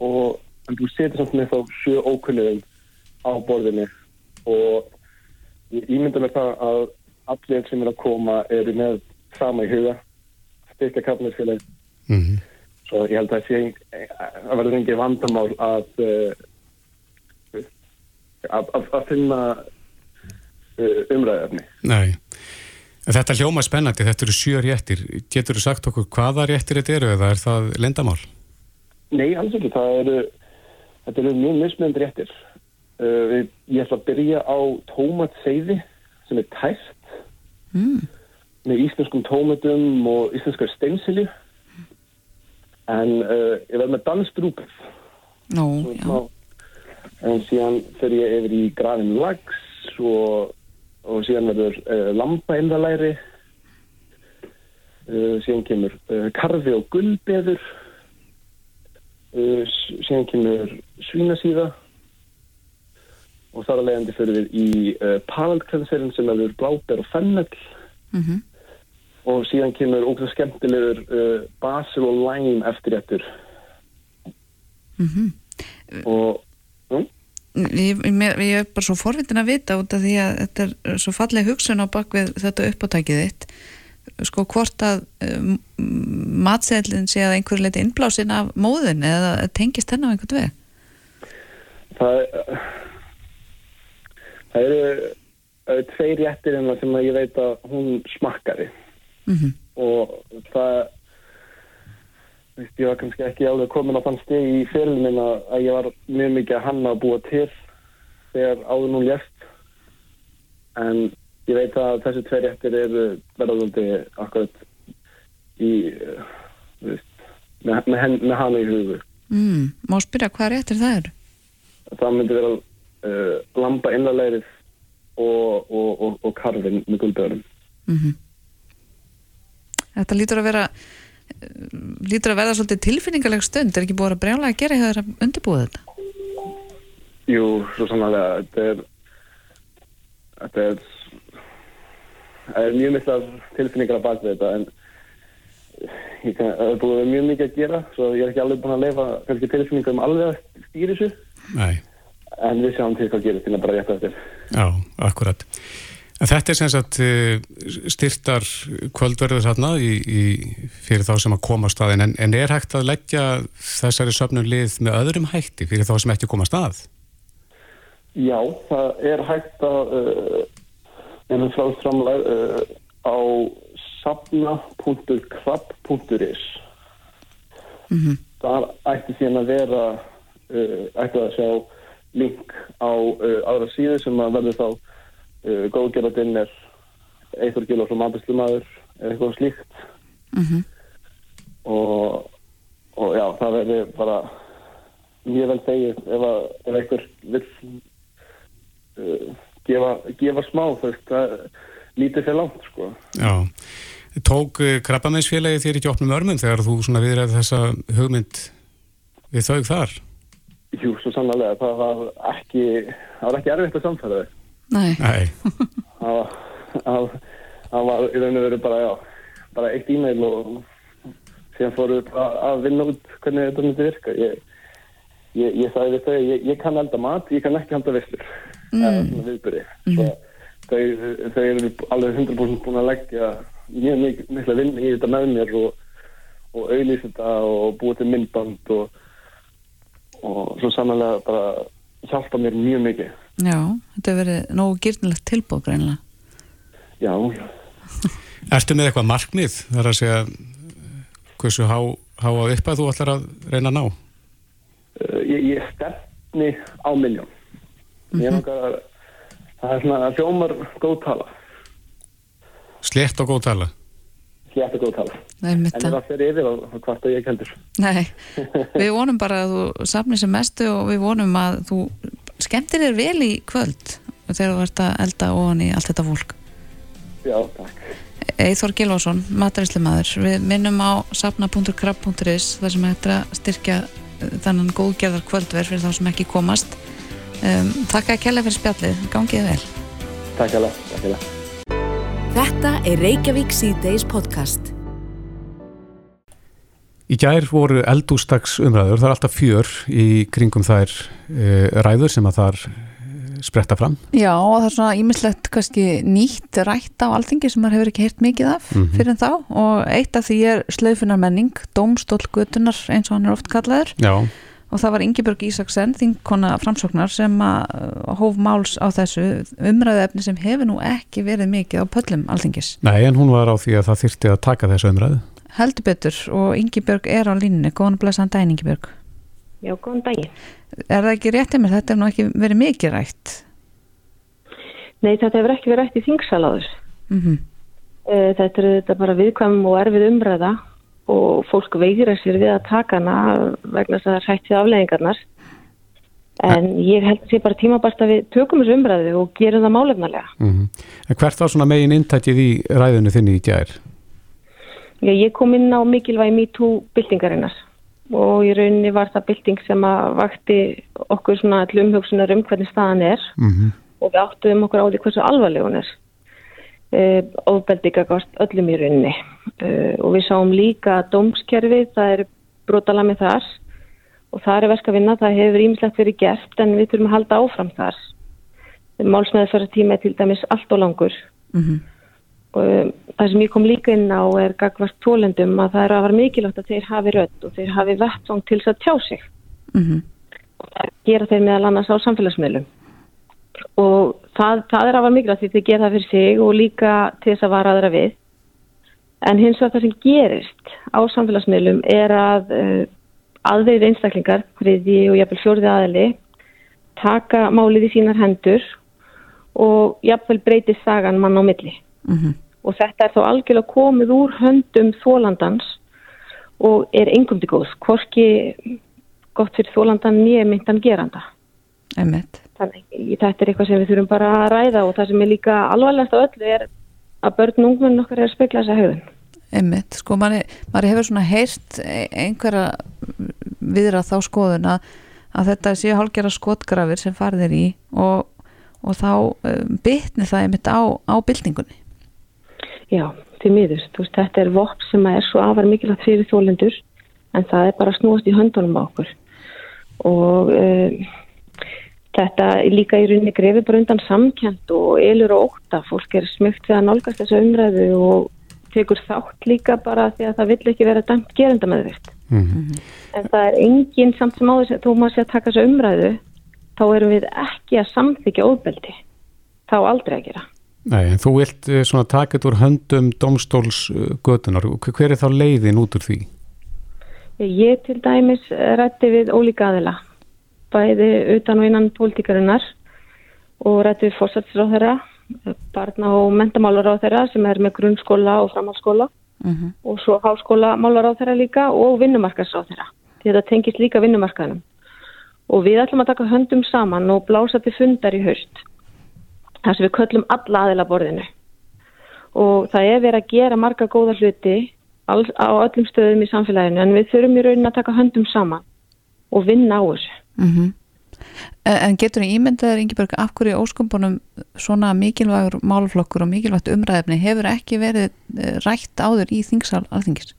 og en þú setur samt með þá sjö ókunnum á borðinni og ég ímynda mér það að allir sem er að koma eru með sama í huga styrka kaffnæsfélagi mm -hmm. svo ég held að það verður engið vandamál að að, að, að finna umræðarni. Nei, þetta hljóma spennandi, þetta eru sjö réttir. Getur þú sagt okkur hvaða réttir þetta eru eða er það lendamál? Nei, alls ekki. Það eru, þetta eru mjög mismönd réttir. Uh, ég ætla að byrja á tómatseiði sem er tæst mm. með íslenskum tómatum og íslenskar steinsilju en uh, ég verð með dansdrúpið. Nó, já. En síðan fer ég yfir í grafin lags og og síðan verður uh, lampaindalæri uh, síðan kemur uh, karfi og gullbeður síðan kemur svínasíða og þar að leiðandi fyrir við í palandkranserinn sem verður bláber og fennell mm -hmm. og síðan kemur ógæða skemmtilegur basil og lime eftir réttur mm -hmm. og? Ég, ég, er bara svo forvitin að vita út af því að þetta er svo falleg hugsun á bakvið þetta uppátækið þitt. Sko hvort að um, matseðlinn sé að einhver leiti innblásin af móðun eða tengist henn á einhvern veg? Það, það eru uh, tveir réttir en það sem ég veit að hún smakkaði mm -hmm. og það ég var kannski ekki alveg komin á þann steg í fyrirlin að ég var mjög mikið að hanna að búa til þegar áður nú lést en ég veit að þessi tvei réttir eru verðandi akkurat í vist, með, með, henn, með hana í hugu mm, Má spyrja hvað réttir það eru? Það myndi vera uh, lamba innarleirið og, og, og, og karfin með guldöðurum mm -hmm. Þetta lítur að vera lítur að verða svolítið tilfinningaleg stund er ekki búið að brjálega að gera hefur það undirbúið þetta? Jú, svo sannlega þetta er þetta er það er mjög mikla tilfinningar að baka þetta en ég það er búið mjög mikið að gera svo ég er ekki alveg búin að leifa kannski tilfinningar um alveg að stýri þessu Nei. en við sjáum til hvað gerir til að bara rétta þetta Já, akkurat En þetta er sem sagt eh, styrtar kvöldverður þarna í, í, fyrir þá sem að koma staðin en, en er hægt að leggja þessari söfnum lið með öðrum hætti fyrir þá sem ekki koma stað? Já, það er hægt að uh, erum frástramlega uh, á safna.krabb.is mm -hmm. Það ætti síðan að vera uh, ætti að sjá link á aðra síðu sem að verður þá uh, góðgerðardinn er eitthvað gil og svo maturslumæður eða eitthvað slíkt mm -hmm. og, og já, það verður bara mjög vel þegið ef, að, ef einhver vil uh, gefa, gefa smá það lítið fyrir langt sko. Já, tók uh, krabbameinsfélagi þér ekki opnum örmum þegar þú svona viðræði þessa hugmynd við þau þar? Jú, svo sannlega, það var ekki það var ekki erfitt að samfæða þau Nei. Nei. Það var í raun og veru bara, já, bara eitt e-mail og síðan fóru að vinna út hvernig þetta myndi virka. Ég, ég, ég sagði við þau, ég, ég kann elda mat, ég kann ekki halda visslur. Mm. Það er svona viðbyrði. Mm. Þau, þau eru alveg 100% búin að leggja mjög mikla vinn í þetta með mér og, og auðlýsa þetta og búið til myndband og, og svo sannlega bara hjálpa mér mjög mikið. Já, þetta hefur verið nógu gyrnilegt tilbúð greinlega. Já. Ertu með eitthvað markmið þar að segja hversu há, há að upp að þú ætlar að reyna að ná? Uh, ég, ég stefni á miljón. Mm -hmm. Að það er svona hljómar góð tala. Slett og góð tala? Slett og góð tala. Nei, en það fer yfir á hvort að ég heldur. Nei, *laughs* við vonum bara að þú safnir sem mestu og við vonum að þú skemmtir þér vel í kvöld þegar þú ert að elda ofan í allt þetta fólk? Já, takk. Eithor Gilvason, mataríslimaður við minnum á sapna.krabb.is þar sem hættir að styrkja uh, þannan góðgerðar kvöldverð fyrir þá sem ekki komast. Um, Takk að kella fyrir spjallið, gangið vel. Takk að það Þetta er Reykjavík C-Days podcast Í gær voru eldústags umræður, það er alltaf fjör í kringum þær e, ræður sem að þar spretta fram. Já og það er svona ímislegt kannski nýtt rætt á alþingi sem maður hefur ekki heyrt mikið af mm -hmm. fyrir þá og eitt af því er slaufunar menning, domstólgutunar eins og hann er oft kallaður Já. og það var Ingeborg Ísaksen, þingkona framsóknar sem að hóf máls á þessu umræðu efni sem hefur nú ekki verið mikið á pöllum alþingis. Nei en hún var á því að það þyrti að taka þessu umræðu. Heldur betur og Ingibjörg er á línni, góðan og blæsaðan daginn Ingibjörg. Já, góðan daginn. Er það ekki réttið mér? Þetta er nú ekki verið mikið rætt. Nei, þetta hefur ekki verið rætt í þingsaláður. Mm -hmm. Þetta er þetta bara viðkvæmum og erfið umræða og fólk veigira sér við að taka hana vegna þess að það er hættið afleggingarnar. En ég held að það sé bara tímabart að við tökum þessu umræðu og gerum það málefnalega. Mm -hmm. En hvert var svona megin inntækið í ræðinu þinni í gær? Já, ég kom inn á mikilvægi MeToo-byltingarinnar og í rauninni var það bylting sem að vakti okkur svona allir umhugsunar um hvernig staðan er mm -hmm. og við áttuðum okkur á því hversu alvarleg hún er. Uh, ofbeldi gagast öllum í rauninni uh, og við sáum líka að dómskerfið, það er brotalami þar og það er verk að vinna, það hefur ímislegt verið gert en við þurfum að halda áfram þar. Málsmeðferðar tíma er til dæmis allt og langur Mm um, það sem ég kom líka inn á er gagvart tólendum að það er að vera mikilvægt að þeir hafi rödd og þeir hafi vettvang til þess að tjá sig. -hmm. og gera þeir meðal annars á samfélagsmiðlum. Og það, það er að vera mikilvægt því þeir gera það fyrir sig og líka til þess að vara aðra við. En hins vegar það sem gerist á samfélagsmiðlum er að uh, aðveið einstaklingar, hriði og jafnvel fjórði aðli taka málið í sínar hendur og jafnvel breyti sagan mann á milli Mm og þetta er þá algjörlega komið úr höndum þólandans og er engum til góðs, hvorki gott fyrir þólandan nýja myndan geranda. Þannig þetta er eitthvað sem við þurfum bara að ræða og það sem er líka alvarlegast á öllu er að börn og ungmennin okkar er að spekla þessa höfun. Einmitt, sko, manni, maður hefur svona heyrt einhverja viðra þá skoðun að, þetta séu hálgjara skotgrafir sem farðir í og, og þá um, bytni það einmitt á, á byltingunni. Já, til miður. Veist, þetta er vopp sem er svo afar mikilvægt fyrir þólendur en það er bara snúast í höndunum á okkur og um, þetta líka í rauninni grefi bara undan samkjönd og elur og óta. Fólk er smygt við að nálgast þessu umræðu og tekur þátt líka bara því að það vill ekki vera dæmt gerenda með þetta. Mm -hmm. En það er enginn samt sem áður þó maður sé að taka þessu umræðu þá erum við ekki að samþykja óbeldi. Þá aldrei að gera. Nei, en þú vilt svona takit úr höndum domstólsgötunar. Hver er þá leiðin út úr því? Ég til dæmis rætti við ólíka aðila, bæði utan og innan pólítikarinnar og rætti við fórsatsráð þeirra, barna og mentamálar á þeirra sem er með grunnskóla og framhalskóla Mm -hmm. og svo háskóla málar á þeirra líka og vinnumarkaðsráð þeirra. Þetta tengist líka vinnumarkaðnum. Og við ætlum að taka höndum saman og blása til fundar í haust. Þar sem við köllum alla aðila borðinu og það er verið að gera marga góða hluti á öllum stöðum í samfélaginu en við þurfum í raunin að taka höndum saman og vinna á þessu. Mm -hmm. En getur þið ímyndaður Ingeborg af hverju óskumpunum svona mikilvægur málflokkur og mikilvægt umræðefni hefur ekki verið rætt áður í þingsal alþingis?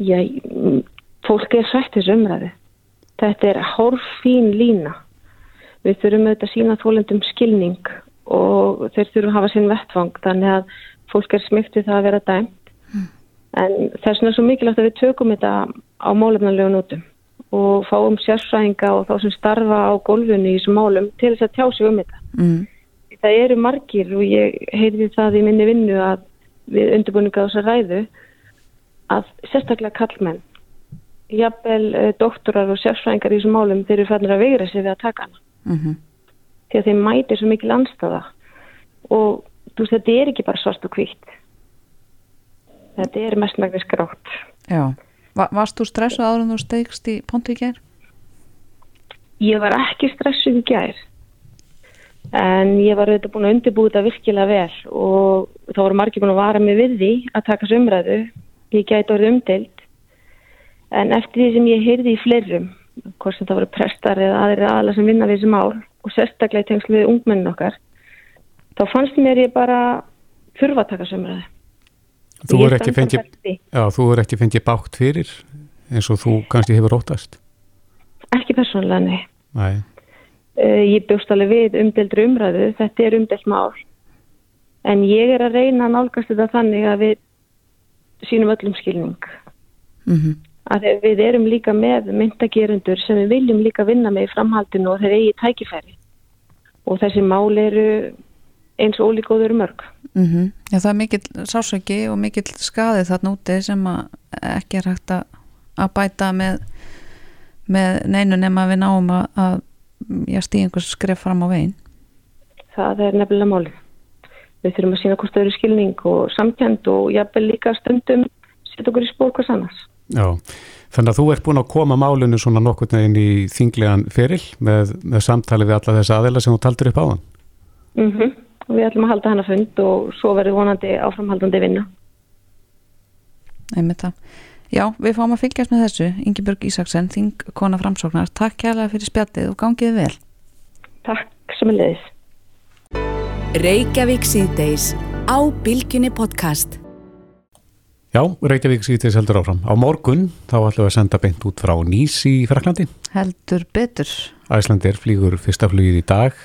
Já, fólk er sætt þessu umræði. Þetta er hórfín lína. Við þurfum auðvitað að sína þólendum skilning og þeir þurfum að hafa sinn vettfang þannig að fólk er smyktið það að vera dæmt. Mm. En þess vegna er svo mikilvægt að við tökum þetta á málefnarlegu nótum og fáum sérfræðinga og þá sem starfa á gólfunni í þessum málum til þess að tjá sig um þetta. Mm. Það eru margir og ég heyrði það í minni vinnu að við undirbúninga á þessa ræðu að sérstaklega kallmenn, jafnvel uh, doktorar og sérfræðingar í þessum málum þeir eru fannir að vegra sig við að taka hana. Mm -hmm. Því að þeim mæti svo mikil anstaða og þú veist þetta er ekki bara svart og hvitt. Þetta er mestmægnis grátt. Já. Va varst þú stressuð áður en þú stegst í pontu í gær? Ég var ekki stressuð í gær en ég var auðvitað búin að undirbúið þetta virkilega vel og þá voru margir búin að vara mig við því að taka þessu umræðu ég gæti orðið umdelt en eftir því sem ég heyrði í fleirum hvort sem það voru prestar eða aðri aðla sem vinna við þessi mál og sérstaklega í tengslu við ungmennin okkar þá fannst mér ég bara þurfa að taka umræðu Þú er ekki fengið já, þú er ekki fengið bátt fyrir eins og þú kannski hefur óttast? Ekki persónulega, nei. Nei. Uh, ég bjóst alveg við umdeldri umræðu, þetta er umdelt mál. En ég er að reyna að nálgast þetta þannig að við sínum öllum skilning. Mm -hmm. Að við erum líka með myndagerundur sem við viljum líka vinna með í framhaldinu og þeir eigi tækifæri. Og þessi mál eru eins og ólíkóður mörg. Mm -hmm. Já það er mikill sásöki og mikill skaði þarna úti sem ekki er hægt að bæta með, með neinu nema við náum að ég stýði einhvers skref fram á veginn. Það er nefnilega málið. Við þurfum að sína hvort það eru skilning og samkjönd og jafnvel líka stundum setja okkur í spór hvers annars Já, þannig að þú ert búin að koma málinu svona nokkur neginn í þinglegan feril með, með samtali við alla þess aðeila sem þú taldur upp á hann mm -hmm. og við ætlum að halda hana fund og svo verður vonandi áframhaldandi vinna. Nei með það. Já, við fáum að fylgjast með þessu. Ingeborg Ísaksen, þing kona framsóknar Takk kærlega fyrir spjallið og gangiði vel. Takk sem er leiðis Reykjavík síðdeis á Bilginni podcast Já, Reykjavík sýtis heldur áfram. Á morgun þá ætlum við að senda beint út frá Nýs í Fraklandi. Heldur betur. Æslandir flýgur fyrsta flugið í dag,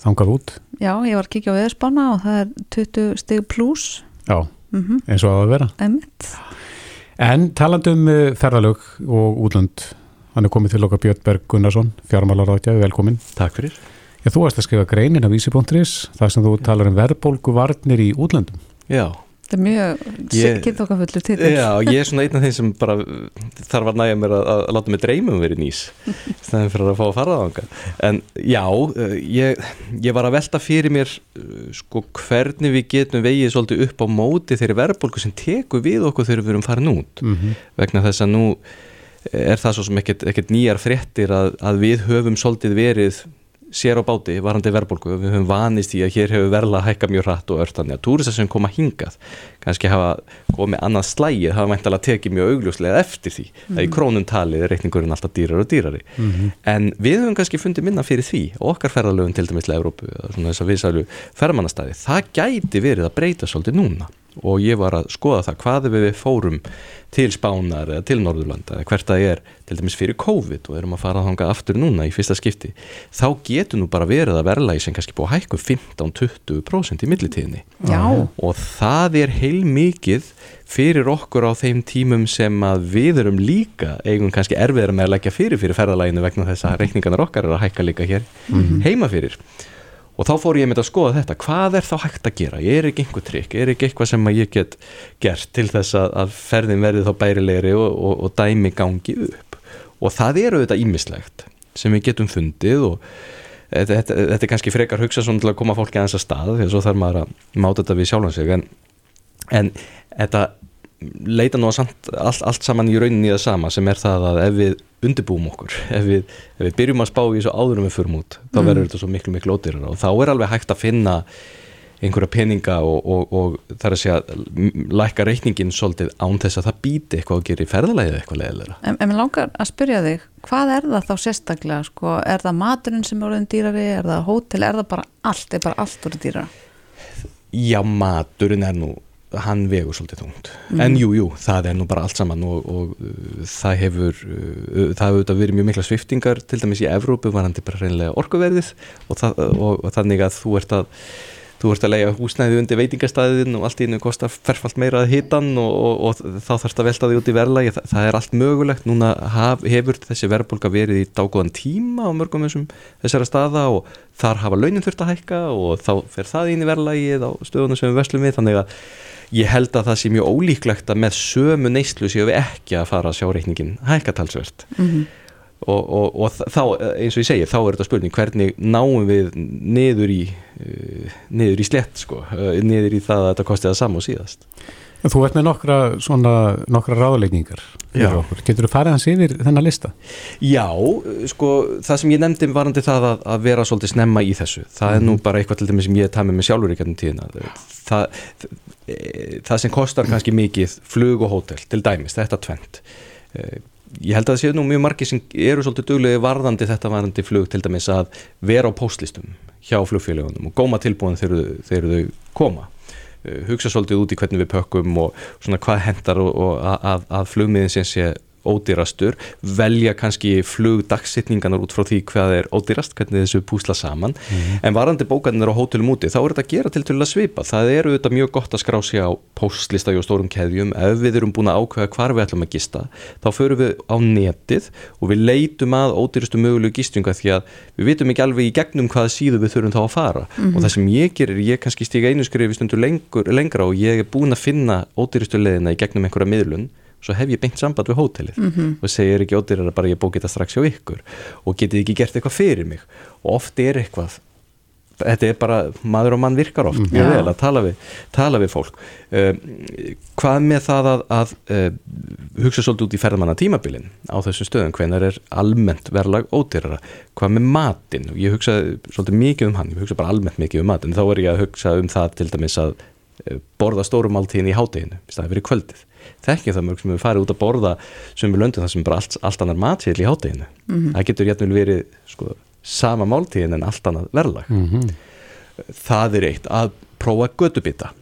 þangað út. Já, ég var að kíkja á veðurspána og það er 20 stig pluss. Já, mm -hmm. eins og að vera. Emitt. En talandum eh, ferðalög og útlönd, hann er komið til okkar Björn Berg Gunnarsson, fjármálaráðgjafi, velkomin. Takk fyrir. Já, þú varst að skrifa greinin af Ísi.is, þar sem þú talar um verðbólgu varnir í útlöndum. Já. Þetta er mjög kynþokkafullu títil. Já, ég er svona einn af þeim sem bara þarf að næja mér að, að láta mig dreymum verið nýs stæðin fyrir að fá að fara á þanga en já, eh, ég, ég var að velta fyrir mér eh, sko hvernig við getum vegið svolítið upp á móti þeirri verðbólku sem teku við okkur þegar við erum farin út mm -hmm. vegna þess að nú er það svo sem ekkert nýjar fréttir að, að við höfum svolítið verið sér á báti varandi verðbólku við höfum vanist í að hér hefur verla hækka mjög hratt og örtanlega að túristar sem koma hingað kannski hafa komið annað slægið hafa mæntalega tekið mjög augljóslega eftir því mm -hmm. að í mhm. krónum talið er reikningurinn alltaf dýrar og dýrari mm -hmm. en við höfum kannski fundið minna fyrir því og okkar ferðalöfum til dæmis til Európu svona þess að við sælu ferðmannastæði það gæti verið að breyta svolítið núna og ég var að skoða það hvað við fórum til Spánar eða til Norðurlanda eða hvert að er til dæmis fyrir COVID og erum að fara að hanga aftur núna í fyrsta skipti þá getur nú bara verið að verðlagi sem kannski búið að hækku 15-20% í millitíðinni og það er heil mikið fyrir okkur á þeim tímum sem að við erum líka eigum kannski erfiðar með að leggja fyrir fyrir ferðalaginu vegna þess að reikningarnar okkar er að hækka líka hér mm -hmm. heima fyrir. Og þá fór ég með að skoða þetta, hvað er þá hægt að gera? Ég er ekki einhver trikk, er ekki eitthvað sem ég get gert til þess að, að ferðin verði þá bærilegri og, og, og dæmi gangi upp? Og það eru þetta ímislegt sem við getum fundið og þetta, þetta, þetta er kannski frekar hugsa svona til að koma fólki að stað því að svo þarf maður að máta þetta við sjálfansig en, en þetta leita nú að allt, allt saman í rauninni það sama sem er það að ef við undirbúum okkur, ef við, ef við byrjum að spá í þessu áðurum við förum út, þá mm. verður þetta svo miklu miklu ódýrar og þá er alveg hægt að finna einhverja peninga og, og, og það er að segja lækka reikningin svolítið án þess að það býti eitthvað að gera í ferðalæðið eitthvað leðilega. En, en mér langar að spyrja þig, hvað er það þá sérstaklega, sko, er það maturinn sem er orðin dýrari, er það hótel, er það bara allt, er bara allt orðin dýrara? Já, maturinn er nú hann vegur svolítið þungt. Mm. en jú, jú, það er nú bara allt saman og, og uh, það hefur uh, það hefur verið mjög mikla sviftingar til dæmis í Evrópu var hann til bara reynilega orkuverðið og, það, og, og þannig að þú ert að þú ert að lega húsnæði undir veitingastæðin og allt í innu kostar ferfalt meira að hitan og þá þarfst að velta þig út í verðlagi. Það, það er allt mögulegt, núna haf, hefur þessi verðbólka verið í dágóðan tíma á mörgum þessum þessara staða og þar hafa launin þurft að hækka og þá fer það inn í verðlagið á stöðunum sem við verslum við. Þannig að ég held að það sé mjög ólíklegt að með sömu neyslu séu við ekki að fara að sjá reikningin hækkatalsvert mm -hmm. og, og, og þá, eins og ég segir, þá er þetta spurning hvernig náum við niður í uh, niður í slett sko, uh, niður í það að þetta kosti það saman og síðast Þú ert með nokkra svona nokkra ráðlegningar Getur þú farið hans yfir þennan lista? Já, sko það sem ég nefndi varandi það að, að vera svolítið snemma í þessu það mm. er nú mhm. bara eitthvað til dæmis sem ég tæmi með sjálfur í gætum tíðina það, Eh, það sem kostar kannski mikið flug og hótel til dæmis, þetta tvent eh, ég held að það séu nú mjög margi sem eru svolítið duglegi varðandi þetta varðandi flug til dæmis að vera á postlistum hjá flugfélagunum og góma tilbúin þegar þau koma hugsa svolítið út í hvernig við pökkum og svona hvað hendar og, og að, að flugmiðin sé ódýrastur, velja kannski flugdagsittninganar út frá því hvað er ódýrast, hvernig þessu púsla saman. Mm en varandi bókarnir á hótelum úti þá er þetta að gera til til að svipa, það er auðvitað mjög gott að skrá sig á postlista og stórum keðjum, ef við erum búin að ákveða hvar við ætlum að gista, þá förum við á netið og við leitum að ódýrastu mögulegu gistinga því að við vitum ekki alveg í gegnum hvaða síðu við þurfum þá að fara. Mm og það sem ég gerir, ég kannski stiga einu lengur, lengra og ég er búin að finna ódýrastu leðina í gegnum einhverja miðlun svo hef ég beint samband við hótelið mm -hmm. og segir ekki ódýrar að bara ég bók þetta strax hjá ykkur. Og getið ekki gert eitthvað fyrir mig? Og oft er eitthvað þetta er bara, maður og mann virkar oft mjög mm -hmm. vel að tala við, tala við fólk. Uh, hvað með það að, að uh, hugsa svolítið út í ferðmanna tímabilin á þessum stöðum? Hvenar er almennt verðlag ódýrara? Hvað með matin, ég hugsa svolítið mikið um hann, ég hugsa bara almennt mikið um matin þá er ég að hugsa um það til dæmis að uh, borða stórumáltíðin í hádeginu í staði fyrir kvöldið þekkja það mörg sem við farið út að borða sem við löndum það sem bara allt, allt annar matsíl í hátteginu mm -hmm. það getur jætnvel verið sko, sama máltíðin en allt annar verðlag. Mm -hmm. það er eitt að prófa gödubita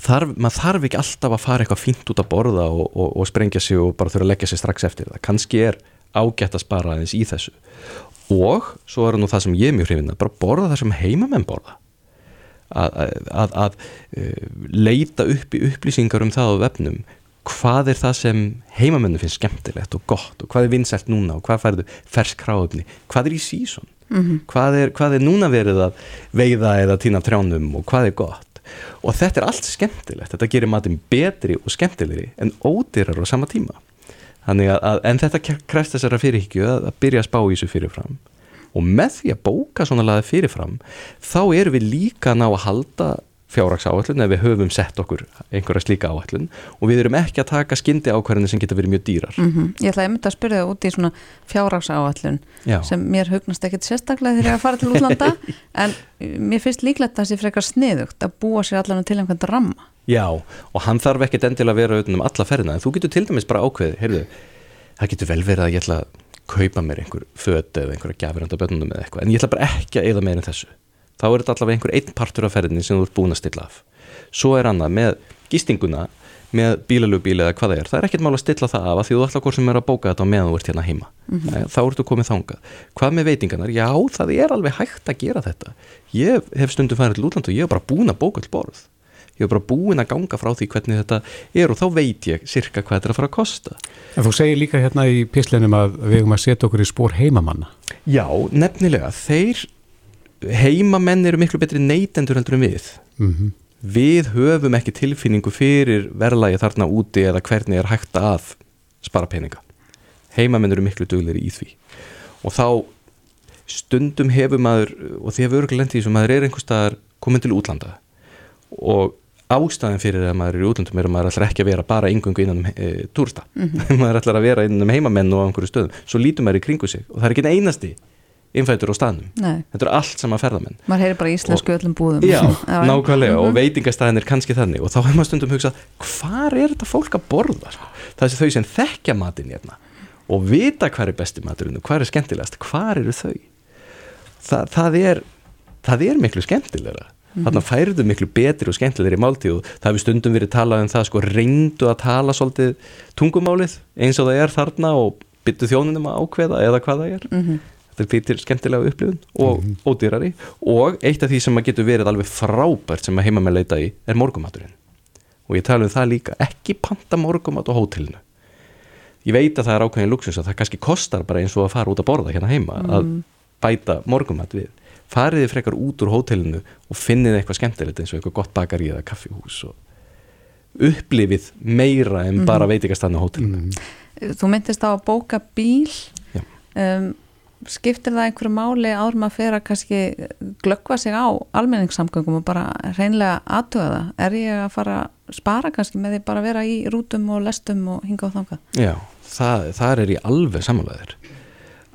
þarf, maður þarf ekki alltaf að fara eitthvað fínt út að borða og, og, og sprengja sig og bara þurfa að leggja sig strax eftir það. Kannski er ágætt að spara aðeins í þessu. Og svo er nú það sem ég er mjög hrifin að bara borða það sem heimamenn borða að, að, að, að leita upp í upplýsingar um það á vefnum. Hvað er það sem heimamennu finnst skemmtilegt og gott og hvað er vinsælt núna og hvað færðu fersk kráöfni, hvað er í sísón mm -hmm. hvað, hvað er núna verið að veiða eða týna trjánum og hvað er gott? Og þetta er allt skemmtilegt. Þetta gerir matum betri og skemmtilegri en ódýrar á sama tíma. Að, en þetta krefst þessara fyrirhyggju að, að byrja að spá í þessu fyrirfram og með því að bóka svona laði fyrirfram þá erum við líka ná að halda fjárraksáallun ef við höfum sett okkur einhverja slíka áallun og við erum ekki að taka skyndi ákvarðinu sem getur verið mjög dýrar. Mm -hmm. Ég ætlaði að mynda að spyrja það út í svona fjárraksáallun sem mér hugnast ekkit sérstaklega þegar ég að fara til útlanda *laughs* en mér finnst líklegt að það sé frekar sniðugt að búa sér allan til einhvern ramma. Já, og hann þarf ekkit endilega að vera auðvitað um alla ferðina. En þú getur til dæmis bara ákveði, heyrðu það getur vel verið að ég ætla að kaupa mér einhver föt eða einhverja gafiranda bönnum eða eitthvað. En ég ætla bara ekki að eða meira en þessu. Þá er þetta allavega einhver einn partur af ferðinni sem þú ert búin að stilla af. Svo er annað með gistinguna með bílalögbíl eða hvað það er. Það er ekkert mál að stilla það af að því þú ætla hvort sem er að bóka þetta meðan þú ert hérna heima. Mm -hmm. þá ertu komið þangað. Hvað með veitingarnar? Já, það er alveg hægt að gera þetta. Ég hef stundum farið til útland og ég hef bara búin að bóka all borð ég hef bara búin að ganga frá því hvernig þetta er og þá veit ég sirka hvað þetta er að fara að kosta. En þú segir líka hérna í pislinum að við hefum að setja okkur í spór heimamanna. Já, nefnilega, þeir heimamenn eru miklu betri neytendur endur en við. Mm -hmm. við höfum ekki tilfinningu fyrir verðlægi þarna úti eða hvernig er hægt að spara peninga. Heimamenn eru miklu duglir í því. Og þá stundum hefur maður og því hefur örgulega lendið sem maður er einhver staðar komin til útlanda og ástæðin fyrir að maður er í útlandum er að maður ætlar ekki að vera bara yngungu innan um e, túrsta mm -hmm. *laughs* maður ætlar að vera innan um heimamenn og á einhverju stöðum. Svo lítum maður í kringu sig og það er ekki einasti innfætur á staðnum. Nei. þetta eru allt sama ferðamenn. Maður heyri bara íslensku öllum búðum. *laughs* Já, nákvæmlega, og mhm. veitingastæðin er kannski þannig. Og þá hefur maður stundum hugsað hvar er þetta fólk að borða? Það er þau sem þekkja matin hérna og vita hvað er besti maturinn og hvað er skemmtilegast, hvað eru þau? Þa, það er það er miklu skemmtilegra. Þannig að færiðu miklu betri og skemmtilegri máltíð það hefur stundum verið talað um það sko reyndu að tala svolítið tungumálið eins og það er þarna og byttu þjónunum að ákveða eða hvað það er. Mm -hmm þetta er fyrir skemmtilega upplifun og mm -hmm. ódýrari. Og eitt af því sem maður getur verið alveg frábært sem maður heima með leita í er morgumaturinn og ég tala um það líka, ekki panta morgumat á hótelinu. Ég veit að það er ákveðin luxus að það kannski kostar bara eins og að fara út að borða hérna heima mm. að bæta morgumat við fariði frekar út úr hótelinu og finnið eitthvað skemmtilegt eins og eitthvað gott bakari eða kaffihús og upplifið meira en mm. bara veitikast annað hótelinu Þú myndist á að bóka bíl um, skiptir það einhverju máli fyrir að kannski glöggva sig á almenningssamgöngum og bara reynlega aðtöða það? Er ég að fara að spara kannski með því bara að vera í rútum og lestum og hinga á þanga? Já, það, það er í alveg samanlegaður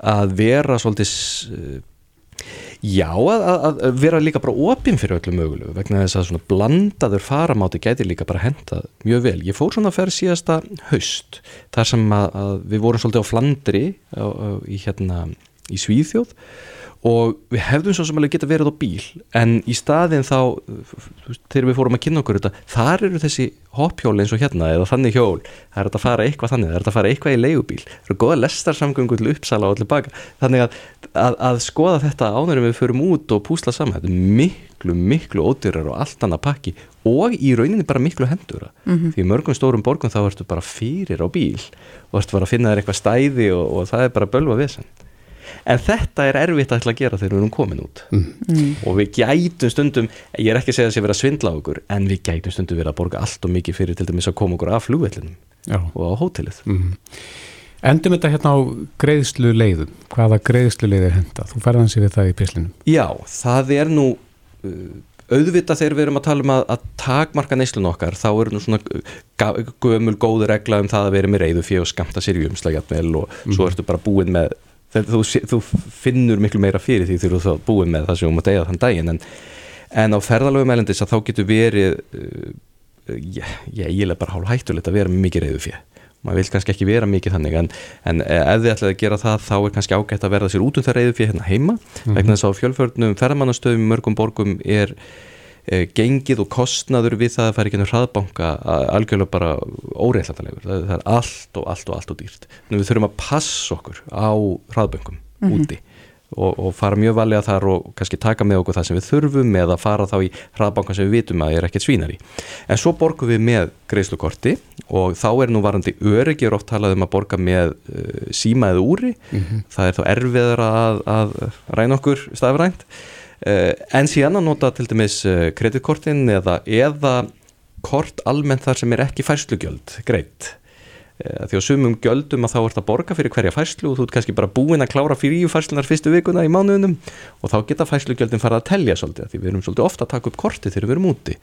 að vera svolítið já, að, að vera líka bara opinn fyrir öllum mögulegu vegna þess að svona blandaður faramáti gæti líka bara hendað mjög vel. Ég fór svona að ferð síðasta haust þar sem að, að við vorum svolítið á Flandri á, á, í hérna í Svíðþjóð og við hefðum svo sem alveg geta verið á bíl en í staðin þá þegar við fórum að kynna okkur þetta þar eru þessi hoppjól eins og hérna eða þannig hjól, það er að fara eitthvað þannig það er að fara eitthvað í leigubíl, það eru goða lestarsamgöngu til uppsala og allir baka. Þannig að, að, að skoða þetta ánærum við förum út og púsla saman, þetta er miklu miklu ódýrar og allt annað pakki og í rauninni bara miklu hendura mm -hmm. því mörgum stórum borgum þá ertu bara fyrir á bíl og ertu bara að finna þér eitthvað stæði og, og það er bara bölva vesen en þetta er erfitt að gera þegar við erum komin út mm. Mm. og við gætum stundum ég er ekki að segja að það sé verið að svindla á okkur en við gætum stundum verið að borga allt og mikið fyrir til dæmis að koma okkur af flugvellinum og á hótelið mm. Endum þetta hérna á greiðslu leiðum hvaða greiðslu leið er henda? Þú ferðan sér við það í pislinum Já, það er nú uh, auðvitað þegar við erum að tala um að, að takmarka neyslun okkar þá er nú svona uh, gömul góður regla um það að vera með reyðu fyrir og skamta sér í umslagjatvel og mm. svo ertu bara búin með þú, þú finnur miklu meira fyrir því þegar þú búið með það sem þú mátt eiga þann daginn en, en á ferðalögum elendis að þá getur verið uh, ég eiginlega bara hálf hættulegt að vera með mikið reyðu fyrir maður vil kannski ekki vera mikið þannig en, en ef þið ætlaði að gera það þá er kannski ágætt að verða sér út um það reyðu fyrir hérna heima mm -hmm. vegna þess að fjölförnum ferðamannastöðum mörgum borgum er gengið og kostnaður við það að fara ekki ennum hraðbanka algjörlega bara óreitlætalegur það, það er allt og allt og allt og dýrt. Nú, við þurfum að passa okkur á hraðbönkum Mhm. úti og, og fara mjög valega þar og kannski taka með okkur það sem við þurfum eða fara þá í hraðbankan sem við vitum að er ekkert svínar í. En svo borgum við með greiðslukorti og þá er nú varandi öryggi er oft talað um að borga með uh, síma eða úri. Það er þá erfiðar að, að ræna okkur stafrænt en síðan að nota til dæmis uh, kreditkortin eða, eða kort almennt þar sem er ekki færslugjöld greitt Eh, því á sumum gjöldum að þá ert að borga fyrir hverja færslu og þú ert kannski bara búinn að klára fyrir færslunar fyrstu vikuna í mánuðunum og þá geta færslugjöldin fara að telja svolítið því við erum svolítið ofta að taka upp korti þegar við erum úti.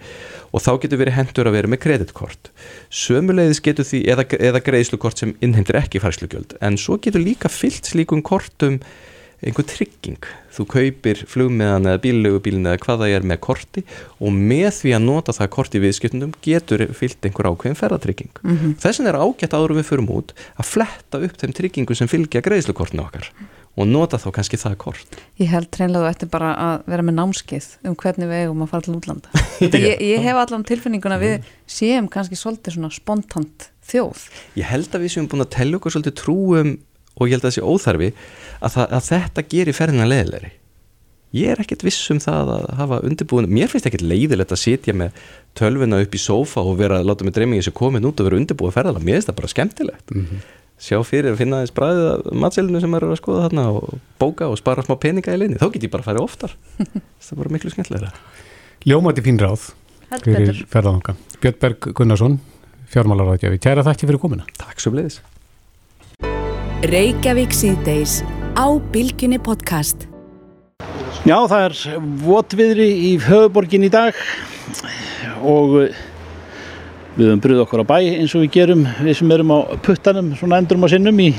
Og þá getur verið hendur að vera með kreditkort. Sömuleiðis getur því eða, eða greiðslukort sem innheimtir ekki færslugjöld. En svo getur líka fyllt slíkum kortum einhver trygging þú kaupir flugmiðan eða bíllegubílin eða hvað það er með korti og með því að nota það korti viðskiptundum getur fyllt einhver ákveðin ferðatrygging Mhm. þessin er ágætt áður við förum út að fletta upp þeim tryggingum sem fylgja greiðslukortinu okkar og nota þá kannski það kort Ég held hreinlega þú ætti bara að vera með námskeið um hvernig við eigum að fara til útlanda. *laughs* ég, ég hef allan tilfinninguna við séum kannski svolítið svona spontant þjóð. Ég held að við séum búin að tella okkur svolítið trúum og ég held að það sé óþarfi að, það, að þetta gerir ferðina leðilegri. Ég er ekkert viss um það að hafa undirbúin, mér finnst ekkert leiðilegt að sitja með tölvuna upp í sófa og vera að láta mig dreymingi sem komin út og vera undirbúið ferðala, mér finnst það bara skemmtilegt. Sjá fyrir að finna aðeins bræðið að matselinu sem er að skoða þarna og bóka og spara smá peninga í leini, þá get ég bara að fara oftar. *laughs* það er bara miklu skemmtilegra. Ljómandi fín ráð fyrir betur. ferðananga. Björn Berg Gunnarsson, fjármálaráðgjafi. Kæra þakki fyrir komuna. Takk svo. Reykjavík síðdeis á Bilginni podcast. Já, það er votviðri í höfuborgin í dag og eh, við höfum brúð okkur á bæ eins og við gerum við sem erum á puttanum svona endurum á sinnum í,